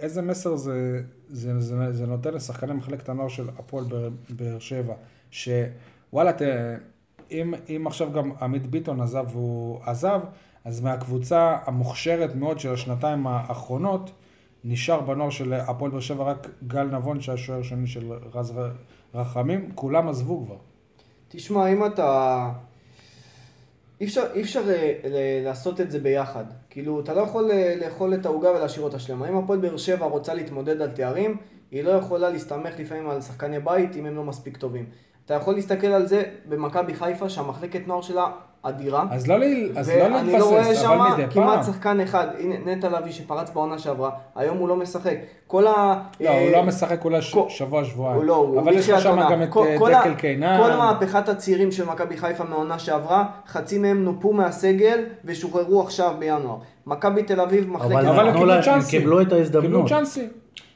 S2: איזה מסר זה, זה, זה, זה נותן לשחקני מחלקת הנוער של הפועל באר- שבע, שוואלה, אם, אם עכשיו גם עמית ביטון עזב והוא עזב, אז מהקבוצה המוכשרת מאוד של השנתיים האחרונות, נשאר בנוער של הפועל באר שבע רק גל נבון, שהשוער השני של רז רחמים, כולם עזבו כבר.
S5: תשמע, אם אתה... אי אפשר, אי אפשר אה, ל- לעשות את זה ביחד. כאילו, אתה לא יכול אה, לאכול את העוגה ולהשאיר אותה שלמה. אם הפועל באר שבע רוצה להתמודד על תארים, היא לא יכולה להסתמך לפעמים על שחקני בית אם הם לא מספיק טובים. אתה יכול להסתכל על זה במכבי חיפה, שהמחלקת נוער שלה אדירה.
S2: אז לא, ל- אז לא
S5: ואני לא רואה
S2: להתבסס,
S5: שם
S2: אבל מדי
S5: כמעט
S2: פעם.
S5: שחקן אחד. הנה, נטע לביא שפרץ בעונה שעברה, היום הוא לא משחק. כל ה...
S2: לא,
S5: אה,
S2: הוא לא משחק אולי ש-
S5: כל-
S2: שבוע, שבועיים.
S5: הוא לא, הוא
S2: אבל יש לך שם. גם את
S5: כל-
S2: אה, דקל קיינן.
S5: כל מהפכת הצעירים של מכבי חיפה מהעונה שעברה, חצי מהם נופו מהסגל ושוחררו עכשיו בינואר. מכבי תל אביב, מחלקת...
S4: אבל
S2: אבל הם קיבלו צ'אנסים.
S4: קיבלו את
S2: קיבלו
S4: ההזדמנות.
S2: צ'אנסים.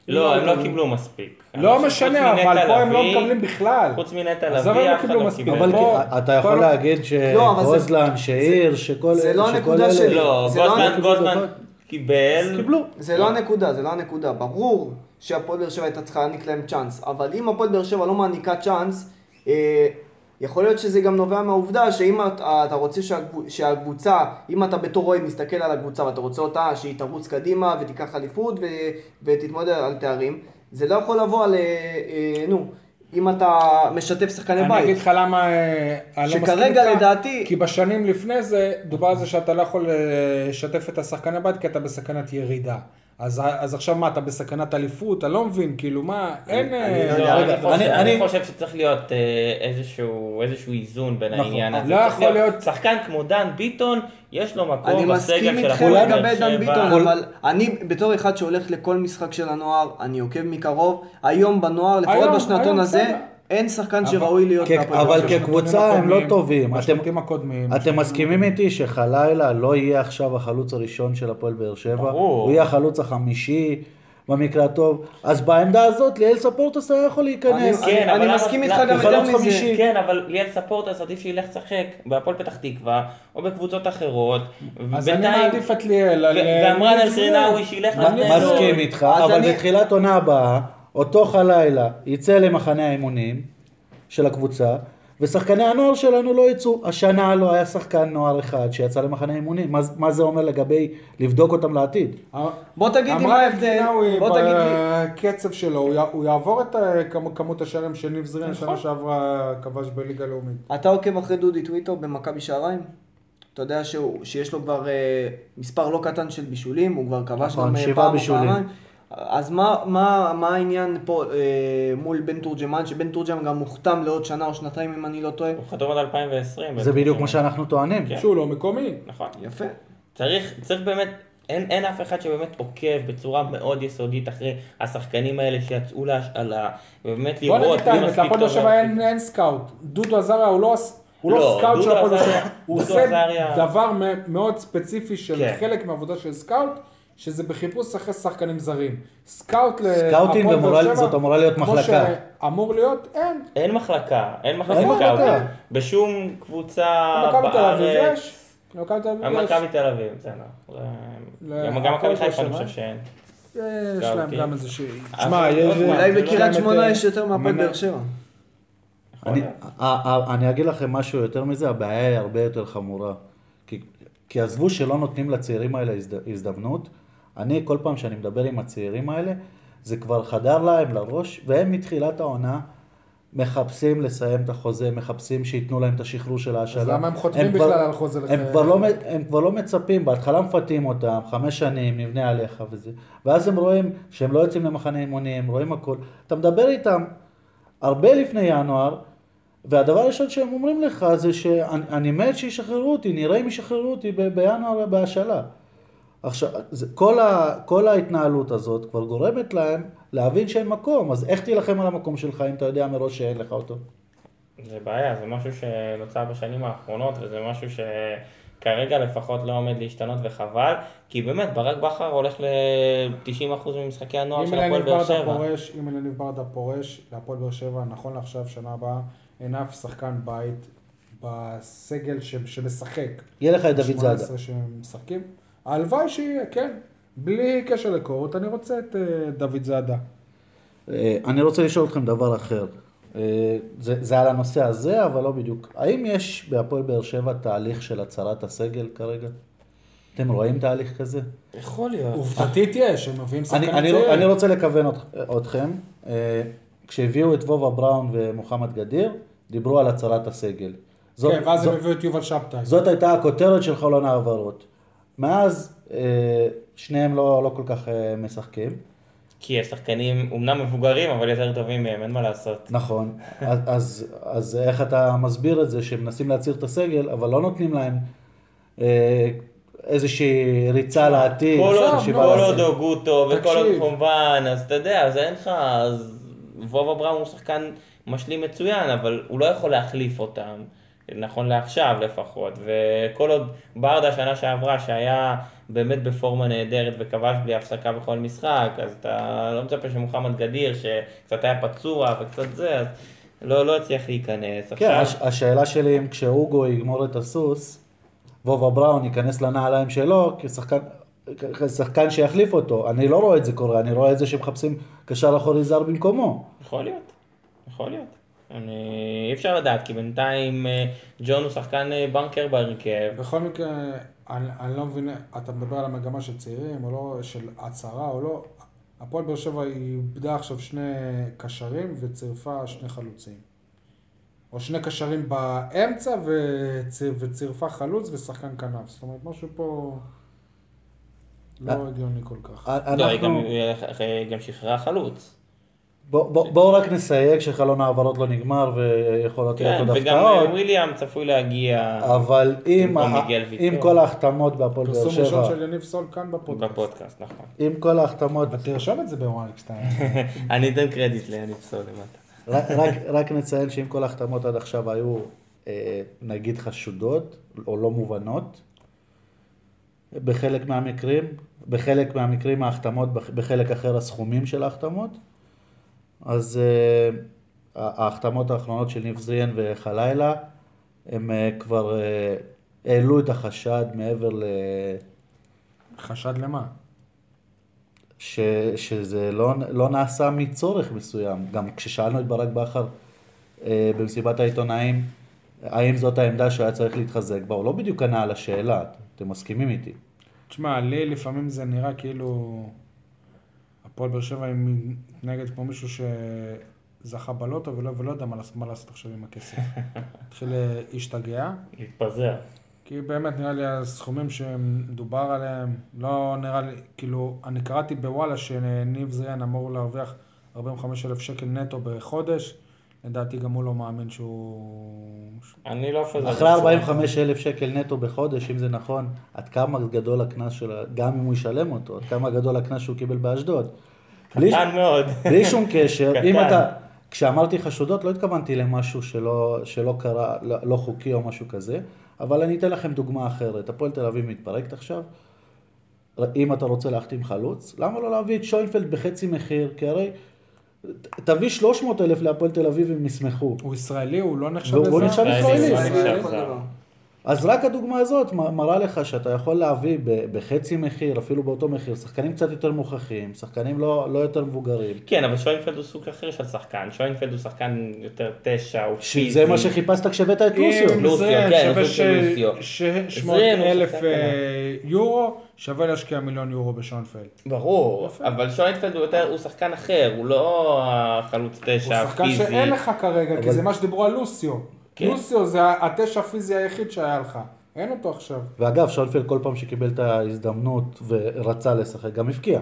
S3: לא, הם לא קיבלו מספיק.
S2: לא משנה, אבל פה הם לא מקבלים בכלל.
S3: חוץ מנטע
S2: עזוב,
S3: לביא,
S2: הם לא
S3: אף אחד
S2: קיבלו
S3: לא
S2: מספיק.
S3: קיבל.
S4: אבל אתה יכול להגיד
S5: לא,
S4: שגוזלן, שעיר, שכל
S5: זה לא הנקודה שלי.
S3: לא,
S5: לא
S3: גוזמן,
S5: הנקודה.
S3: גוזמן קיבל.
S4: קיבלו.
S5: זה לא הנקודה, זה לא הנקודה. ברור שהפועל באר שבע הייתה צריכה להעניק להם צ'אנס, אבל אם הפועל באר שבע לא מעניקה צ'אנס, אה, יכול להיות שזה גם נובע מהעובדה שאם אתה, אתה רוצה שהקבוצ, שהקבוצה, אם אתה בתור אוהד מסתכל על הקבוצה ואתה רוצה אותה שהיא תרוץ קדימה ותיקח אליפות ו, ותתמודד על תארים, זה לא יכול לבוא על, אה, אה, נו, אם אתה משתף שחקני
S2: אני
S5: בית.
S2: אגיד לך למה אה, אני לא מסכים איתך,
S5: לדעתי-
S2: כי בשנים לפני זה דובר על זה שאתה לא יכול אה, לשתף את השחקני בית כי אתה בסכנת ירידה. אז, אז עכשיו מה, אתה בסכנת אליפות? אני לא מבין, כאילו מה, אין...
S5: אני.
S3: אני חושב-
S4: אני-
S3: אני
S4: אני-
S3: שצריך להיות אה, איזשהו איזשהו איזון בין
S4: נכון.
S3: העניין הזה.
S2: לא יכול להיות-
S3: שחקן כמו דן ביטון, יש לו
S5: אני
S3: מקום
S5: מסכים
S3: בסגל של
S5: איתכם
S3: הפועל
S5: לגבי
S3: באר
S5: דן
S3: שבע.
S5: ביטון,
S4: כל-
S5: אבל אני בתור אחד שהולך לכל משחק של הנוער, אני עוקב מקרוב. היום בנוער, לפחות בשנתון
S2: היום,
S5: הזה. אין שחקן
S2: אבל-
S5: שראוי להיות
S4: כ-
S5: בהפועל
S4: אבל
S5: באר שבע.
S4: כקבוצה הם לא טובים. אתם-
S2: בשנתים הקודמים.
S4: אתם מסכימים איתי שחלילה לא יהיה עכשיו החלוץ הראשון של הפועל באר שבע?
S3: ברור.
S4: הוא יהיה החלוץ החמישי במקרה הטוב. אז בעמדה הזאת ליאל ספורטוס היה יכול להיכנס.
S5: אני-
S3: כן, למה-
S5: מסכים איתך גם
S4: יותר מזה.
S3: כן, אבל ליאל ספורטס עדיף שילך לשחק בהפועל פתח תקווה, או בקבוצות אחרות.
S2: אז אני מעדיף את ליאל. אה,
S3: אלקרינאוי
S2: זריאן.
S3: שילך
S2: אני
S3: לבני
S2: מסכים.
S4: איתך, אבל
S5: אני-
S4: בתחילת עונה הבאה, אותו חלילה יצא למחנה האימונים של הקבוצה, ושחקני הנוער שלנו לא יצאו. השנה לא היה שחקן נוער אחד שיצא למחנה האימונים. מה, מה זה אומר לגבי לבדוק אותם לעתיד?
S5: בוא תגיד לי מה ההבדל, בוא תגיד לי.
S2: בקצב שלו, הוא י- הוא יעבור את אה, כמ- כמות השערים של ניב זריאן
S5: נכון.
S2: שנה שעברה כבש בליגה לאומית.
S5: אתה עוקב אחרי דודי טוויטו במכבי שעריים? אתה יודע שהוא, שיש לו כבר אה, מספר לא קטן של בישולים, הוא כבר כבש
S4: נכון,
S5: גם אה, פעם או
S4: בישולים.
S5: פעמיים. אז מה, מה, מה העניין פה אה, מול בן תורג'מן, שבן תורג'מן גם מוחתם לעוד שנה או שנתיים אם אני לא טועה?
S3: הוא חתום עד 2020.
S4: זה בדיוק מה שאנחנו טוענים.
S3: כן.
S2: שהוא לא מקומי.
S3: נכון.
S5: יפה.
S3: צריך, צריך באמת, אין, אין אף אחד שבאמת עוקב בצורה מאוד יסודית אחרי השחקנים האלה שיצאו להשאלה, ובאמת
S2: בוא
S3: לראות
S2: נגיד את האמת, להפועל באר שבע אין אין סקאוט. דודו עזריה הוא לא... הוא לא
S3: לא,
S2: סקאוט של הפועל באר שבע, הוא עושה דבר מאוד ספציפי של
S3: כן.
S2: חלק מהעבודה של סקאוט, שזה בחיפוש אחרי שחקנים זרים. סקאוט
S4: סקאוטינג אמורה-
S2: שבע,
S4: זאת אמורה להיות מחלקה.
S2: כמו שאמור להיות, אין.
S3: אין מחלקה, אין מחלקה
S4: אין מחלקה.
S3: סקאוטים. בשום קבוצה
S2: במכבי תל אביב
S3: בארץ.
S2: יש. במכבי תל אביב יש.
S3: מכבי תל אביב, בסדר. גם מכבי חיפה אני? חושב שאין.
S2: יש להם. גם איזה שהיא... תשמע, יש...
S3: פעם,
S5: אולי
S3: זה לא-
S5: בקריית שמונה
S2: את,
S5: יש יותר מהפועל באר שבע.
S4: אני, ה- ה- אני אגיד לכם משהו יותר מזה, הבעיה היא הרבה יותר חמורה. כי, עזבו שלא נותנים לצעירים האלה הזד, הזדמנות, אני, כל פעם שאני מדבר עם הצעירים האלה, זה כבר חדר להם לראש, והם מתחילת העונה מחפשים לסיים את החוזה, מחפשים שייתנו להם את השחרור של ההשאלה.
S2: אז למה הם חותמים
S4: כבר-
S2: בכלל על חוזה
S4: הם? כבר, לא, הם כבר לא מצפים, בהתחלה מפתים אותם, חמש שנים, נבנה עליך וזה, ואז הם רואים שהם לא יוצאים למחנה אימונים, רואים הכל. אתה מדבר איתם הרבה לפני ינואר, והדבר הראשון שהם אומרים לך זה שאני אני מת שישחררו אותי, נראה אם ישחררו אותי ב- בינואר בהשאלה. עכשיו, זה, כל, ה, כל ההתנהלות הזאת כבר גורמת להם להבין שאין מקום, אז איך תילחם על המקום שלך אם אתה יודע מראש שאין לך אותו?
S3: זה בעיה, זה משהו שנוצר בשנים האחרונות, וזה משהו שכרגע לפחות לא עומד להשתנות וחבל, כי באמת, ברק בכר הולך ל-90% ממשחקי הנוער
S2: אם
S3: של הפועל באר שבע.
S2: פורש, אם אלניב ברדה פורש להפועל באר שבע, נכון לעכשיו, שנה הבאה, אין אף שחקן בית בסגל ש- שמשחק.
S4: יהיה לך את דוד זאדה.
S2: 18 שמשחקים. הלוואי שיהיה, כן. בלי קשר לקורות, אני רוצה את אה, דוד זאדה.
S4: אה, אני רוצה לשאול אתכם דבר אחר. אה, זה, זה על הנושא הזה, אבל לא בדיוק. האם יש בהפועל באר שבע תהליך של הצהרת הסגל כרגע? אתם רואים תהליך כזה?
S3: יכול להיות.
S2: עובדתית יש, הם מביאים
S4: אני,
S2: שחקנים
S4: אני,
S2: צעירים.
S4: אני רוצה לכוון אות- אתכם. כשהביאו את וובה בראון ומוחמד גדיר, דיברו על הצהרת הסגל. זאת,
S2: כן, ואז
S4: זאת,
S2: הם הביאו את יובל שבתאי.
S4: זאת הייתה הכותרת של חלון העברות. מאז אה, שניהם לא, לא כל כך אה, משחקים.
S3: כי השחקנים אומנם מבוגרים, אבל יותר טובים מהם, אין מה לעשות.
S4: נכון, אז, אז, אז איך אתה מסביר את זה שמנסים להצהיר את הסגל, אבל לא נותנים להם אה, איזושהי ריצה לעתיד,
S3: כל עוד הוגו וכל עוד. חומבן, אז אתה יודע, אז אין לך, אז וובה בראון הוא שחקן משלים מצוין, אבל הוא לא יכול להחליף אותם, נכון לעכשיו לפחות, וכל עוד ברדה שנה שעברה, שהיה באמת בפורמה נהדרת וכבש בלי הפסקה בכל משחק, אז אתה לא מצפה שמוחמד גדיר, שקצת היה פצוע וקצת זה, אז לא, לא הצליח להיכנס.
S4: כן,
S3: עכשיו,
S4: הש, השאלה שלי אם כשאוגו יגמור את הסוס, וובה בראון ייכנס לנעליים שלו כשחקן, כשחקן שיחליף אותו. אני לא רואה את זה קורה, אני רואה את זה שמחפשים קשר אחורי זר במקומו.
S3: יכול להיות, יכול להיות. אני... אי אפשר לדעת, כי בינתיים אה, ג'ון הוא שחקן אה, בנקר בהרכב.
S2: בכל מקרה, אני, אני לא מבין, אתה מדבר על המגמה של צעירים, או לא, של הצהרה או לא. הפועל באר שבע היא איבדה עכשיו שני קשרים וצירפה שני חלוצים. או שני קשרים באמצע וצ... וצירפה חלוץ ושחקן כנף. זאת אומרת, משהו פה לא הגיוני כל כך.
S3: לא, היא גם,
S4: אנחנו,
S3: היא גם שחררה חלוץ.
S4: בוא, בוא, בואו רק נסייג שחלון העברות לא נגמר ויכולות להיות
S3: כן,
S4: עוד
S3: וגם
S4: הפתעות.
S3: אה, וויליאם צפוי להגיע
S4: אבל
S3: במקום
S4: ה-. עם כל ההחתמות בהפועל באר
S2: פרסום ראשון
S4: שבע,
S2: של יניב סול כאן בפודקאסט.
S3: בפודקאסט, נכון.
S4: עם כל ההחתמות,
S2: ותרשום את זה בוואלקסטיין. [laughs]
S3: אני אתן קרדיט ליניב סול למטה.
S4: רק, רק, רק נציין שעם כל ההחתמות עד עכשיו היו אה, נגיד חשודות או לא מובנות בחלק מהמקרים, בחלק מהמקרים ההחתמות, בח- בחלק אחר הסכומים של ההחתמות. אז אה, ההחתמות האחרונות של ניב זריאן וחלילה, הם אה, כבר אה, העלו את החשד מעבר ל...
S2: חשד למה?
S4: ש, שזה לא, לא נעשה מצורך מסוים. גם כששאלנו את ברק בכר אה, במסיבת העיתונאים, האם זאת העמדה שהוא היה צריך להתחזק בה, הוא לא בדיוק ענה על השאלה, אתם מסכימים איתי.
S2: תשמע, לי לפעמים זה נראה כאילו הפועל באר שבע היא מתנהגת כמו מישהו שזכה בלוטו ולא, ולא יודע מה, מה לעשות עכשיו עם הכסף. [laughs] התחיל להשתגע,
S3: להתפזר.
S2: כי באמת נראה לי הסכומים שמדובר עליהם, לא נראה לי, כאילו, אני קראתי בוואלה שניב זריאן אמור להרוויח 45 אלף שקל נטו בחודש, לדעתי גם הוא לא מאמין שהוא...
S3: אני לא חושב...
S4: אחרי 45 אלף שקל נטו בחודש, אם זה נכון, עד כמה גדול הקנס של, ה- גם אם הוא ישלם אותו, עד כמה גדול הקנס שהוא קיבל באשדוד.
S3: קטן מאוד.
S4: בלי שום קשר, אם. אתה, כשאמרתי חשודות לא התכוונתי למשהו שלא, שלא קרה, לא, לא חוקי או משהו כזה, אבל אני אתן לכם דוגמה אחרת. הפועל תל אביב מתפרקת עכשיו, אם אתה רוצה להחתים חלוץ, למה לא להביא את שוינפלד בחצי מחיר? כי הרי תביא 300 אלף להפועל תל אביב הם ישמחו.
S2: הוא ישראלי, הוא לא נחשב
S4: והוא
S2: לזר?
S4: נחשב
S3: ישראלי,
S4: אז רק הדוגמה הזאת מראה לך שאתה יכול להביא בחצי מחיר, אפילו באותו מחיר, שחקנים קצת יותר מוכחים, שחקנים לא, לא יותר מבוגרים.
S3: כן, אבל שוינפלד הוא סוג אחר של שחקן. שוינפלד הוא שחקן יותר תשע, הוא פיזי.
S4: שזה מה שחיפשת כשהבאת את לוסיו.
S2: אם
S3: לוסיו,
S2: זה
S3: כן,
S2: שווה
S3: לוסיו, לוסיו.
S2: ש-
S3: זה
S2: 800
S3: לא
S2: אלף
S3: שחקן
S2: אה, יורו, שווה להשקיע מיליון יורו בשונפלד.
S3: ברור, אבל שוינפלד הוא יותר, הוא שחקן אחר, הוא לא החלוץ
S2: הוא
S3: תשע
S2: שחקן
S3: הפיזי.
S2: שאין לך כרגע, כי
S4: אבל-
S2: זה מה שדיברו על לוסיו.
S3: כן.
S2: לוסיו זה התשע הפיזי היחיד שהיה לך. אין אותו עכשיו.
S4: ואגב, שונפלד כל פעם שקיבל את ההזדמנות ורצה לשחק, גם הבקיע.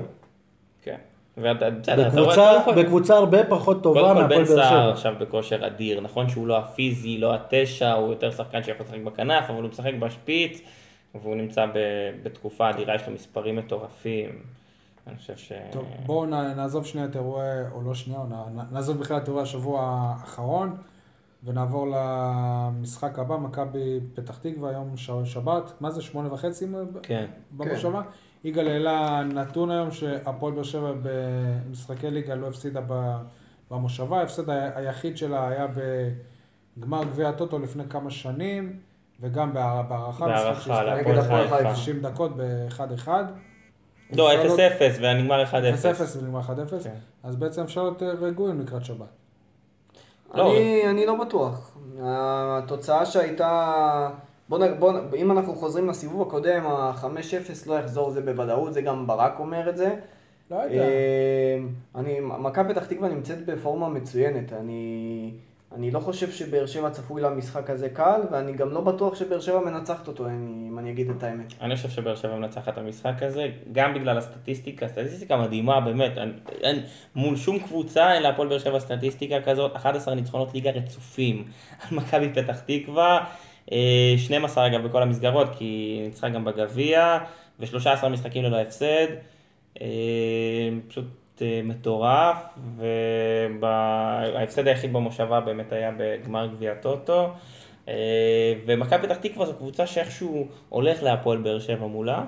S3: כן. ואתה, בסדר, אתה רואה,
S4: בקבוצה, הרבה פחות טובה
S3: קודם כל
S4: מהפועל
S3: בן
S4: באר
S3: סער
S4: שבע.
S3: עכשיו בכושר אדיר, נכון שהוא לא הפיזי, לא התשע, הוא יותר שחקן שיכול לשחק בכנף, אבל הוא משחק בשפיץ, והוא נמצא ב- בתקופה אדירה, יש לו מספרים מטורפים. אני חושב ש...
S2: טוב, בואו נעזוב שנייה את אירועי, או לא שנייה, נעזוב בכלל את אירועי השבוע האחרון, ונעבור למשחק הבא, מכבי פתח תקווה, יום ש- שבת, מה זה, שמונה וחצי
S3: כן.
S2: במושבה? יגאל העלה נתון היום שהפועל באר שבע במשחקי ליגה לא הפסידה במושבה, ההפסד ה- היחיד שלה היה בגמר גביע הטוטו לפני כמה שנים, וגם בהע- בהערכה,
S3: בהערכה להפועל
S5: נגד הפועל
S3: חיפה.
S5: חיפה.
S2: 90 דקות ב-1-1.
S3: לא, 0-0, ונגמר 1-0.
S2: 0-0 ונגמר 1-0,
S3: כן.
S2: אז בעצם אפשר להיות אה, רגועים לקראת שבת.
S3: לא,
S5: אני, אני לא בטוח. התוצאה שהייתה... בוא, נ- בוא, אם אנחנו חוזרים לסיבוב הקודם, ה-5-0 לא יחזור זה בוודאות, זה גם ברק אומר את זה.
S2: לא יודע.
S5: אה, אני, מכבי פתח תקווה נמצאת בפורמה מצוינת. אני, אני לא חושב שבאר שבע צפוי למשחק הזה קל, ואני גם לא בטוח שבאר שבע מנצחת אותו, אם, אני אגיד את האמת.
S3: אני חושב שבאר שבע מנצחת את המשחק הזה, גם בגלל הסטטיסטיקה, סטטיסטיקה מדהימה באמת, אין, אין, מול שום קבוצה אין להפועל באר שבע סטטיסטיקה כזאת, 11 ניצחונות ליגה רצופים על [laughs] מכבי פתח תקווה, אה, 12 אגב בכל המסגרות, כי ניצחה גם בגביע, ו-13 משחקים ללא הפסד, אה, פשוט אה, מטורף, וההפסד היחיד במושבה באמת היה בגמר גביע טוטו. אה, ומכבי פתח תקווה זו קבוצה שאיכשהו הולך להפועל באר שבע מולה.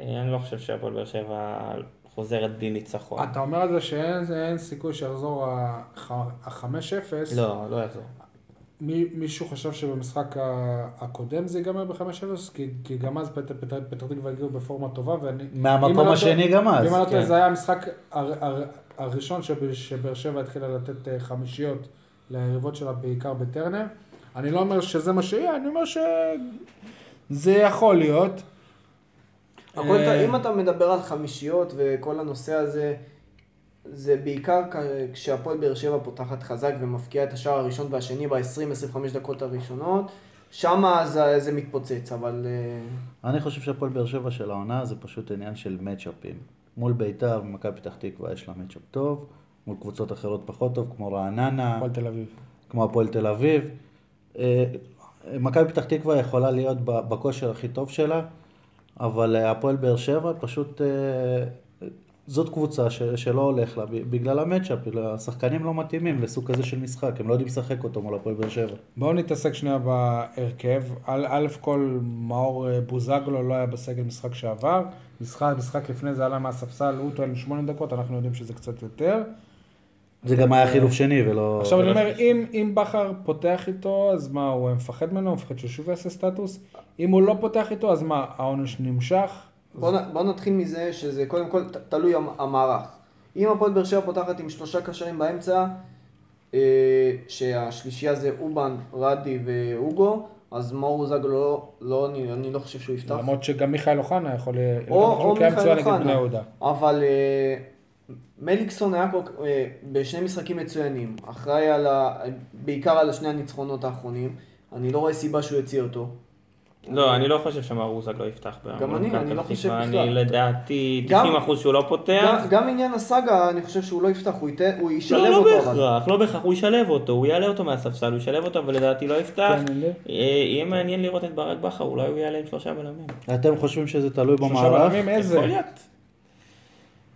S3: אה, אני לא חושב שהפועל באר שבע חוזרת בלי ניצחון.
S2: אתה אומר על זה שאין אין סיכוי שיחזור ה-5-0.
S3: לא, לא יחזור.
S2: מי- מישהו חשב שבמשחק הקודם זה ייגמר ב-5-0? כי, כי גם אז פת- פת- פתח תקווה הגיעו בפורמה טובה, ואני...
S4: מהמקום
S2: אם לא
S4: השני גם אז,
S2: ואם אני לא טועה,
S3: כן.
S2: זה היה המשחק הר, הר, הראשון שב- שבאר שבע התחילה לתת אה, חמישיות ליריבות שלה, בעיקר בטרנר. אני לא אומר שזה מה שיהיה, אני אומר שזה יכול להיות. אה,
S5: אם אתה מדבר על חמישיות וכל הנושא הזה, זה בעיקר כשהפועל באר שבע פותחת חזק ומפקיעה את השער הראשון והשני ב-20-25 דקות הראשונות, שמה זה, זה מתפוצץ, אבל... אה,
S4: אני חושב שהפועל באר שבע של העונה זה פשוט עניין של מצ'אפים. מול ביתר ומכבי פתח תקווה יש לה מצ'אפ טוב, מול קבוצות אחרות פחות טוב, כמו רעננה,
S2: הפועל תל אביב.
S4: כמו הפועל תל אביב. אה, מכבי פתח תקווה יכולה להיות בכושר הכי טוב שלה, אבל אה, הפועל באר שבע פשוט... אה, זאת קבוצה ש, שלא הולך לה, בגלל המצ'אפ, השחקנים לא מתאימים לסוג כזה של משחק, הם לא יודעים לשחק אותו מול הפועל באר שבע.
S2: בואו נתעסק שנייה בהרכב. א', א' כל מאור אה, בוזגלו לא היה בסגל משחק שעבר. משחק, משחק לפני זה עלה מהספסל, הוא טוען שמונה דקות, אנחנו יודעים שזה קצת יותר.
S4: זה גם היה חילוף שני ולא...
S2: עכשיו אני אומר, אם, אם בכר פותח איתו, אז מה, הוא מפחד ממנו? הוא מפחד שהוא שוב יעשה סטטוס? אם הוא לא פותח איתו, אז מה, העונש נמשך?
S5: בוא, נ- בוא נתחיל מזה שזה קודם כל ת- תלוי המ- המערך. אם הפועל באר שבע פותחת עם שלושה קשרים באמצע, אה, שהשלישייה זה אובן, רדי ואוגו, אז מאור זגלו לא, לא, אני, אני לא חושב שהוא יפתח.
S2: למרות שגם מיכאל אוחנה יכול...
S5: או- או מיכאל אוחנה. אבל אה, מליקסון היה כל, אה, בשני משחקים מצוינים, אחראי על ה, בעיקר על שני הניצחונות האחרונים. אני לא רואה סיבה שהוא יוציא אותו.
S3: לא, אני לא חושב שמר רוזג לא יפתח.
S5: גם אני, אני לא חושב. בכלל.
S3: אני לדעתי
S5: גם-
S3: 90% שהוא לא פותח.
S5: גם, עניין הסאגה, אני חושב שהוא לא יפתח, הוא, ישלב
S3: לא, לא
S5: אותו. אבל.
S3: בהכרח, לא בהכרח, הוא ישלב אותו, הוא יעלה אותו מהספסל, הוא ישלב אותו, אבל לדעתי לא יפתח.
S2: כן, אני-
S3: אה, יהיה מעניין לראות את ברק בכר, אולי הוא יעלה עם שלושה בלמים.
S4: אתם חושבים שזה תלוי
S2: שלושה
S4: במערך?
S2: בלמים, איזה?
S3: יכול להיות.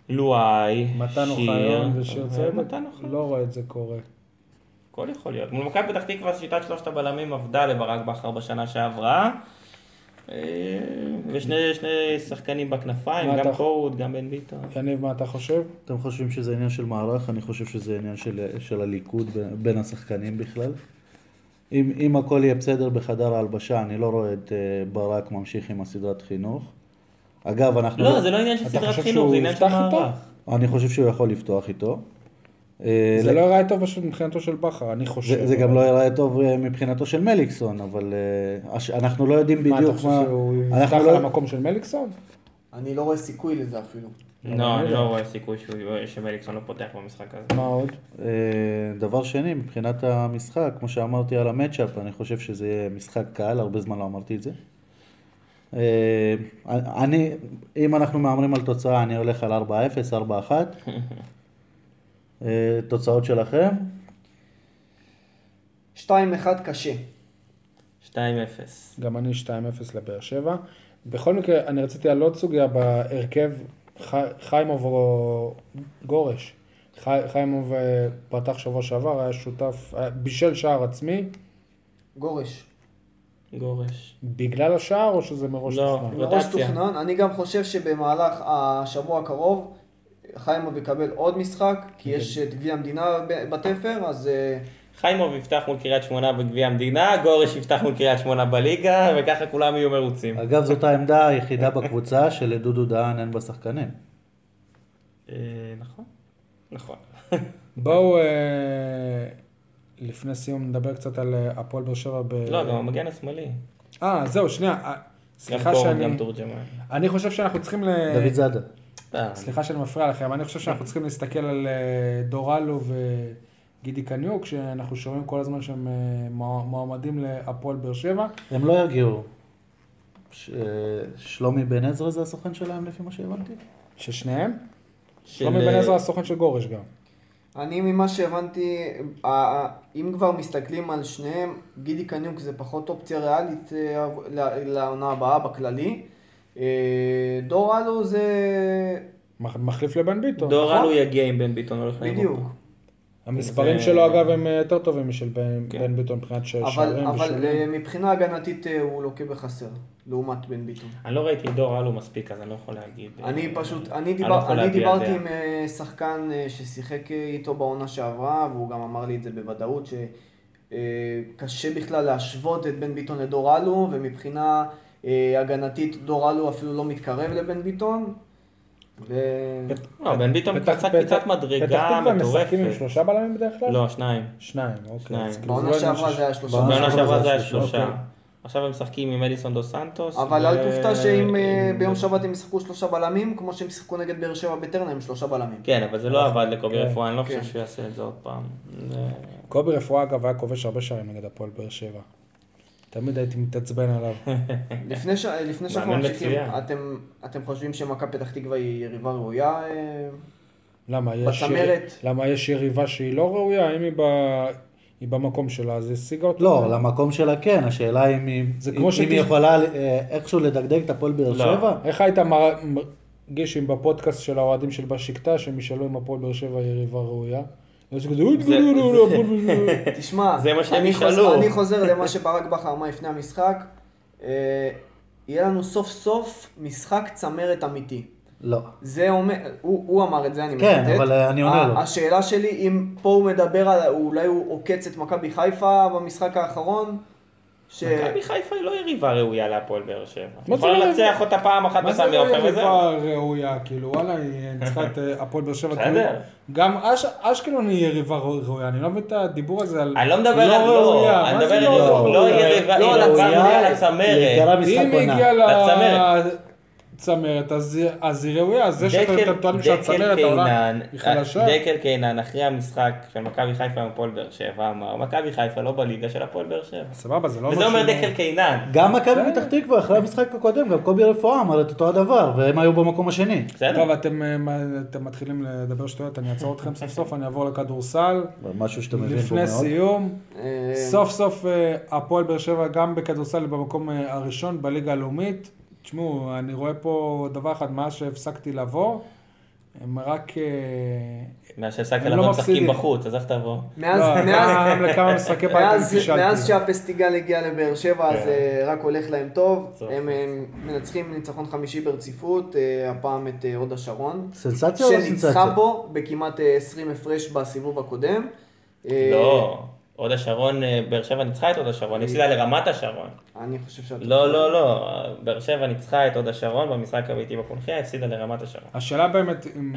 S3: לואי,
S2: מתן
S3: שיר,
S2: אוחיון ושיר צוות? לא רואה את זה קורה.
S3: הכל יכול להיות. מול מכבי פתח תקווה שיטת שלושת הבלמים עבדה לברק בכר בשנה שעברה. אה, ושני שני שחקנים בכנפיים, גם קורות, גם בן ביטון.
S2: יניב, מה אתה חושב?
S4: אתם חושבים שזה עניין של מערך? אני חושב שזה עניין של, של הליכוד בין, השחקנים בכלל. אם, אם הכל יהיה בסדר בחדר ההלבשה, אני לא רואה את אה, ברק ממשיך עם הסדרת חינוך. אגב, אנחנו...
S3: לא, זה לא עניין של סדרת חינוך, זה עניין של? מערך.
S4: אני חושב שהוא יכול לפתוח איתו. אה,
S2: זה לא ייראה טוב מבחינתו של בכר, אני חושב.
S4: זה, זה גם לא ייראה טוב אה, מבחינתו של מליקסון, אבל אה, אנחנו לא יודעים
S2: מה, אתה
S4: בדיוק
S2: חושב
S4: מה...
S2: שהוא יפתח
S4: אנחנו
S2: על
S4: לא-
S2: המקום של מליקסון?
S5: אני לא רואה סיכוי לזה אפילו.
S3: לא, אני לא רואה סיכוי שמליקסון לא פותח במשחק הזה.
S2: מה עוד?
S4: דבר שני, מבחינת המשחק, כמו שאמרתי על המצ'אפ, אני חושב שזה יהיה משחק קל, הרבה זמן לא אמרתי את זה. אני, אם אנחנו מהמרים על תוצאה, אני הולך על 4-0, 4-1. [laughs] אה, תוצאות שלכם?
S5: 2-1 קשה.
S3: 2-0.
S2: גם אני 2-0 לבאר שבע. בכל מקרה, אני רציתי על עוד סוגיה בהרכב, חי- חיימוב או גורש. חי- חיימוב אה, פתח שבוע שעבר, היה שותף, היה- בישל שער עצמי,
S5: גורש.
S3: גורש.
S2: בגלל השער או שזה מראש
S3: לא.
S2: תוכנן?
S5: מראש
S3: רוטציה.
S5: תוכנן. אני גם חושב שבמהלך השבוע הקרוב חיימוב יקבל עוד משחק, כי יש את גביע המדינה ב- בתפר, אז אה,
S3: חיימוב יפתח מול קריית שמונה בגביע המדינה, גורש יפתח מול קריית שמונה בליגה, וככה כולם יהיו מרוצים.
S4: אגב, זאת העמדה היחידה בקבוצה שלדודו דהן אין בה שחקנים.
S3: אה, נכון. נכון. [laughs]
S2: בואו, אה, לפני סיום נדבר קצת על הפועל באר שבע ב...
S3: לא, גם המגן השמאלי.
S2: אה, זהו, שנייה. סליחה שאני...
S3: גם תורג'מן.
S2: אני חושב שאנחנו צריכים ל...
S4: דוד זאדה.
S3: אה,
S2: סליחה שאני מפריע לכם, אני חושב שאנחנו צריכים להסתכל על אה, דורלו וגידי קניוק, שאנחנו שומעים כל הזמן שהם אה, מוע- מועמדים להפועל באר שבע.
S4: הם לא יגיעו. ש- שלומי בן עזרא זה הסוכן שלהם לפי מה שהבנתי?
S2: ששניהם?
S3: של-
S2: שלומי בן עזרא הסוכן של גורש גם.
S5: אני ממה שהבנתי, אם כבר מסתכלים על שניהם, גידי קניוק זה פחות אופציה ריאלית לעונה הבאה בכללי. אה, דור אלו זה...
S2: מח- מחליף לבן ביטון.
S3: דור
S2: נכון?
S3: אלו יגיע עם בן ביטון, הולך לאירופה.
S5: בדיוק.
S2: המספרים שלו אגב הם אה, יותר טובים משל בן
S3: כן.
S2: ביטון מבחינת שערים
S5: אבל
S2: ושערים.
S5: אה, מבחינה הגנתית הוא לוקה בחסר, לעומת בן ביטון.
S3: אני לא ראיתי דור אלו מספיק, אז אני לא יכול להגיד.
S5: אני פשוט, אני,
S3: לא
S5: אני דיברתי. עם שחקן ששיחק איתו בעונה שעברה, והוא גם אמר לי את זה בוודאות, שקשה בכלל להשוות את בן ביטון לדור אלו, ומבחינה הגנתית דור אלו אפילו לא מתקרב לבן ביטון. ו...
S3: לא, בן ביטון קצת קפיצת מדרגה
S2: פתח תקווה משחקים עם
S3: מטורפת.
S2: שלושה בלמים בדרך כלל?
S3: לא, שניים.
S2: שניים, אוקיי. כאילו
S5: בעונה
S2: לא
S5: שעברה זה היה שלושה.
S4: בעונה שעברה זה
S3: היה
S4: שלושה.
S2: אוקיי.
S3: עכשיו הם משחקים עם אליסון דו סנטוס.
S5: אבל אל תופתע שאם אה, ביום שבת הם ישחקו שלושה בלמים, כמו שהם שיחקו נגד באר שבע בטרנר עם שלושה בלמים.
S3: כן, אבל זה לא עבד לקובי
S2: כן,
S3: רפואה, אני לא
S5: כן.
S3: חושב שהוא יעשה את זה עוד פעם.
S2: קובי רפואה אגב היה כובש הרבה שערים נגד הפועל באר שבע. תמיד הייתי מתעצבן עליו. [laughs]
S5: לפני, ש... לפני שאנחנו ממשיכים. אתם, אתם חושבים שמכבי פתח תקווה היא יריבה ראויה? אה,
S2: למה יש,
S5: בצמרת.
S2: למה יש יריבה שהיא לא ראויה? אם היא, ב... היא במקום שלה, אז השיגה אותה.
S4: לא, למקום שלה כן, השאלה אם היא אם-
S2: שתש-
S4: יכולה אה, איכשהו לדגדג את הפועל באר
S3: לא.
S4: שבע.
S2: איך היית מר- מרגיש אם בפודקאסט של האוהדים של בשקטה, שהם ישאלו אם הפועל באר שבע היא יריבה ראויה? אז כזה, לא, לא, לא. [laughs]
S5: תשמע,
S3: זה מה שהם
S5: אני
S3: ישאלו.
S5: חוזר, אני חוזר למה שברק בכר אמר לפני המשחק. אה, יהיה לנו סוף סוף משחק צמרת אמיתי.
S4: לא.
S5: זה אומר, הוא, הוא אמר את זה, אני
S4: כן,
S5: מצטט.
S4: אבל, אה, אני עונה לו.
S5: השאלה שלי, אם פה הוא מדבר על, אולי הוא עוקץ את מכבי חיפה במשחק האחרון, ש...
S3: מכבי חיפה היא לא יריבה ראויה להפועל באר שבע.
S2: מה
S3: יכולה
S2: זה לא
S3: לנצח אותה פעם אחת
S2: מה זה
S3: בסמי
S2: לא
S3: עופר וזהו.
S2: יריבה ראויה? כאילו, וואלה, היא ניצחה את אה, הפועל באר שבע.
S3: בסדר.
S2: כאילו, גם אש- אשקלון היא יריבה ראויה, אני לא מבין את הדיבור הזה על
S3: אני לא מדבר על לא,
S2: ראויה.
S3: אני
S2: מה זה
S3: מדבר
S2: לא
S3: על לא? יריבה,
S5: לא,
S3: היא
S5: על
S3: יריבה
S5: הצמרת.
S3: ראויה לצמרת.
S2: היא
S4: עונה.
S2: הגיעה
S3: לצמרת.
S2: לצמרת, אז אז היא ראויה. אז זה שאתם טוענים
S3: דקל
S2: שהצמרת
S3: קינן-
S2: היא חלשה.
S3: דקל קינן אחרי המשחק של מכבי חיפה עם הפועל באר שבע אמר, מכבי חיפה לא בליגה של הפועל באר שבע.
S2: סבבה, זה לא
S3: וזה אומר דקל קינן.
S4: גם מכבי פתח תקווה, אחרי המשחק הקודם, גם קובי רפואה אמר את אותו הדבר, והם היו במקום השני.
S3: בסדר?
S2: טוב, אתם אה, אתם מתחילים לדבר שטויות, אני אעצור אתכם סוף סוף, אני אעבור לכדורסל.
S4: משהו שאתה מבין פה
S2: לפני
S4: מאוד.
S2: סיום,
S5: אה,
S2: סוף סוף אה, הפועל באר שבע גם בכדורסל במקום אה, הראשון בליגה הלאומית. תשמעו, אני רואה פה דבר אחד, מאז שהפסקתי לבוא, הם רק... אה,
S3: מאז שהפסקת
S2: הם לא
S3: לבוא משחקים. בחוץ, אז איך תבוא?
S5: מאז,
S2: לא,
S5: שהפסטיגל הגיע לבאר שבע, אז
S3: כן.
S5: אה, רק הולך להם טוב. הם מנצחים ניצחון חמישי ברציפות, אה, הפעם את הוד השרון.
S4: סנסציה או לא
S5: שניצחה
S4: סנסציה?
S5: פה בכמעט אה, 20 הפרש בסיבוב הקודם.
S3: לא. הוד השרון, אה, באר שבע ניצחה את הוד השרון, הפסידה לרמת השרון.
S5: אני חושב שאת...
S3: לא, לא, לא, באר שבע ניצחה את הוד השרון במשחק הביתי בקונחייה, הפסידה לרמת השרון.
S2: השאלה באמת, אם,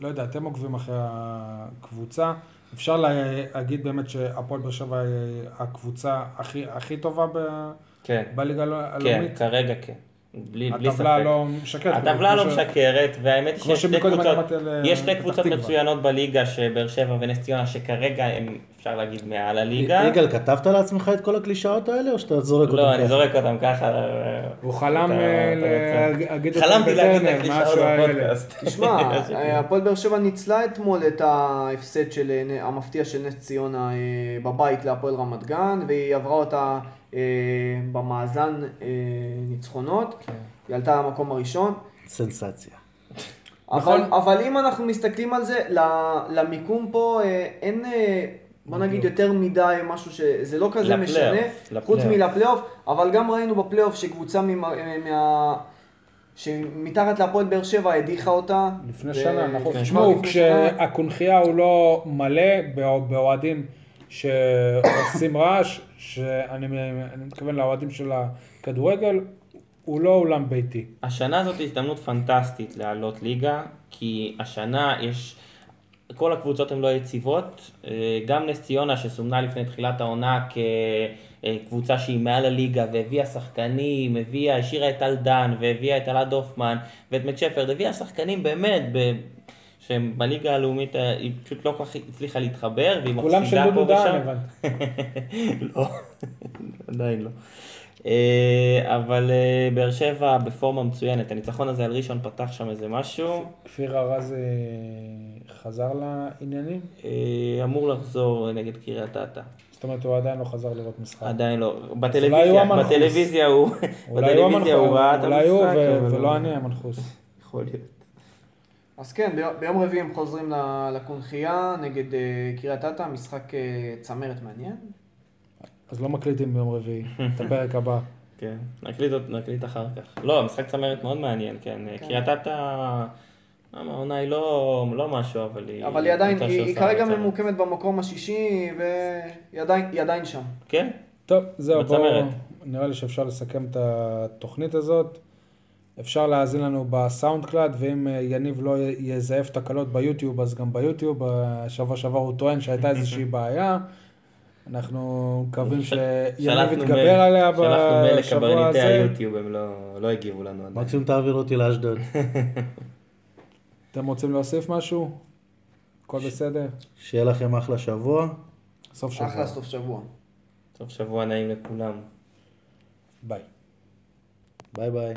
S2: לא יודע, אתם עוקבים אחרי הקבוצה, אפשר להגיד באמת שהפועל באר שבע היא הקבוצה הכי, הכי טובה ב,
S3: כן,
S2: בליגה
S3: כן,
S2: הלאומית?
S3: כרגע כן. בלי, בלי ספק.
S2: הטבלה לא משקרת.
S3: הטבלה לא
S2: ש-
S3: משקרת, והאמת היא שיש שתי קבוצות,
S2: על,
S3: יש שתי קבוצות. מצוינות בליגה, שבאר שבע ונס ציונה, שכרגע הם, אפשר להגיד, מעל הליגה.
S4: יגאל, כתבת לעצמך את כל הקלישאות האלה, או שאתה זורק אותם
S3: לא, אני
S4: ככה?
S3: זורק אותם ככה. אה,
S2: הוא חלם אה. להגיד אותם
S3: חלמתי להגיד את
S2: בטרנר,
S3: הקלישאות
S2: משהו האלה.
S3: בפודקאסט. [laughs]
S5: תשמע, [laughs] אה, הפועל באר שבע ניצלה אתמול את ההפסד של, אה, המפתיע של נס ציונה אה, בבית להפועל רמת גן, והיא עברה אותה אה, במאזן אה, ניצחונות. היא עלתה למקום הראשון.
S4: סנסציה.
S5: אבל, אבל אם אנחנו מסתכלים על זה, למיקום פה אה, אין, אה, בוא נגיד יותר מדי משהו שזה לא כזה
S3: לפלייאוף,
S5: משנה,
S3: לפלייאוף.
S5: חוץ מלפלייאוף, אבל גם ראינו בפלייאוף שקבוצה ממה, אה, מה... שמתחת להפועל באר שבע הדיחה אותה.
S2: לפני
S5: ו-
S2: שנה, נכון.
S5: כן,
S2: תשמעו,
S5: שנה.
S2: כשהקונכייה הוא לא מלא באוה- באוהדים שעושים רעש, שאני אני מתכוון לאוהדים של הכדורגל, הוא לא אולם ביתי.
S3: השנה זאת הזדמנות פנטסטית לעלות ליגה, כי השנה יש, כל הקבוצות הן לא יציבות, אה, גם נס ציונה שסומנה לפני תחילת העונה כקבוצה שהיא מעל הליגה והביאה שחקנים, הביאה, השאירה את טל דן והביאה את אלעד הופמן ואת מקשפרד, הביאה שחקנים באמת. שהם בליגה הלאומית, אה, היא פשוט לא כל כך הצליחה להתחבר, והיא
S2: כולם
S3: מפסידה
S2: של
S3: פה
S2: דודו דהן,
S3: ושם.
S2: הבנתי. [laughs]
S3: לא, עדיין לא. אה, אבל אה, באר שבע בפורמה מצוינת, הניצחון הזה על ראשון פתח שם איזה משהו,
S2: כפיר ארז חזר לעניינים?
S3: אמור לחזור נגד קריית אתא.
S2: זאת אומרת, הוא עדיין לא חזר לראות משחק.
S3: עדיין לא, בטלוויזיה. בטלוויזיה הוא, בטלוויזיה הוא ראה את
S2: המנחוס, אולי הוא
S3: המשחק,
S2: ולא אני המנחוס.
S3: יכול להיות.
S5: אז כן, ביום, ביום רביעי הם חוזרים לקונכייה נגד אה, קריית אתא, משחק אה, צמרת מעניין.
S2: אז לא מקליטים ביום רביעי, [laughs] את הפרק הבא.
S3: כן, נקליט, נקליט אחר כך. לא, משחק צמרת מאוד מעניין, כן. קריית אתא, העונה היא לא, לא משהו, אבל היא...
S5: אבל היא עדיין, היא, היא כרגע
S3: צמרת.
S5: ממוקמת במקום השישי, והיא עדיין, היא עדיין שם.
S3: כן,
S2: טוב, זהו, בואו. נראה לי שאפשר לסכם את התוכנית הזאת. אפשר להאזין לנו בסאונד קלאד, ואם אה, יניב לא יזייף תקלות ביוטיוב, אז גם ביוטיוב. בשבוע שעבר הוא טוען שהייתה איזושהי [laughs] בעיה. אנחנו מקווים שיניב יתגבר עליה
S3: שלחנו מייל
S2: בשבוע
S3: לקברניטי
S2: הזה.
S3: היוטיוב, הם לא, לא הגיבו לנו עדיין.
S4: מקסימום תעביר אותי לאשדוד. [laughs]
S2: אתם רוצים להוסיף משהו? הכל בסדר?
S4: שיהיה לכם אחלה שבוע.
S2: סוף שבוע.
S5: אחלה סוף שבוע.
S3: סוף שבוע נעים לכולם.
S2: ביי.
S4: ביי ביי.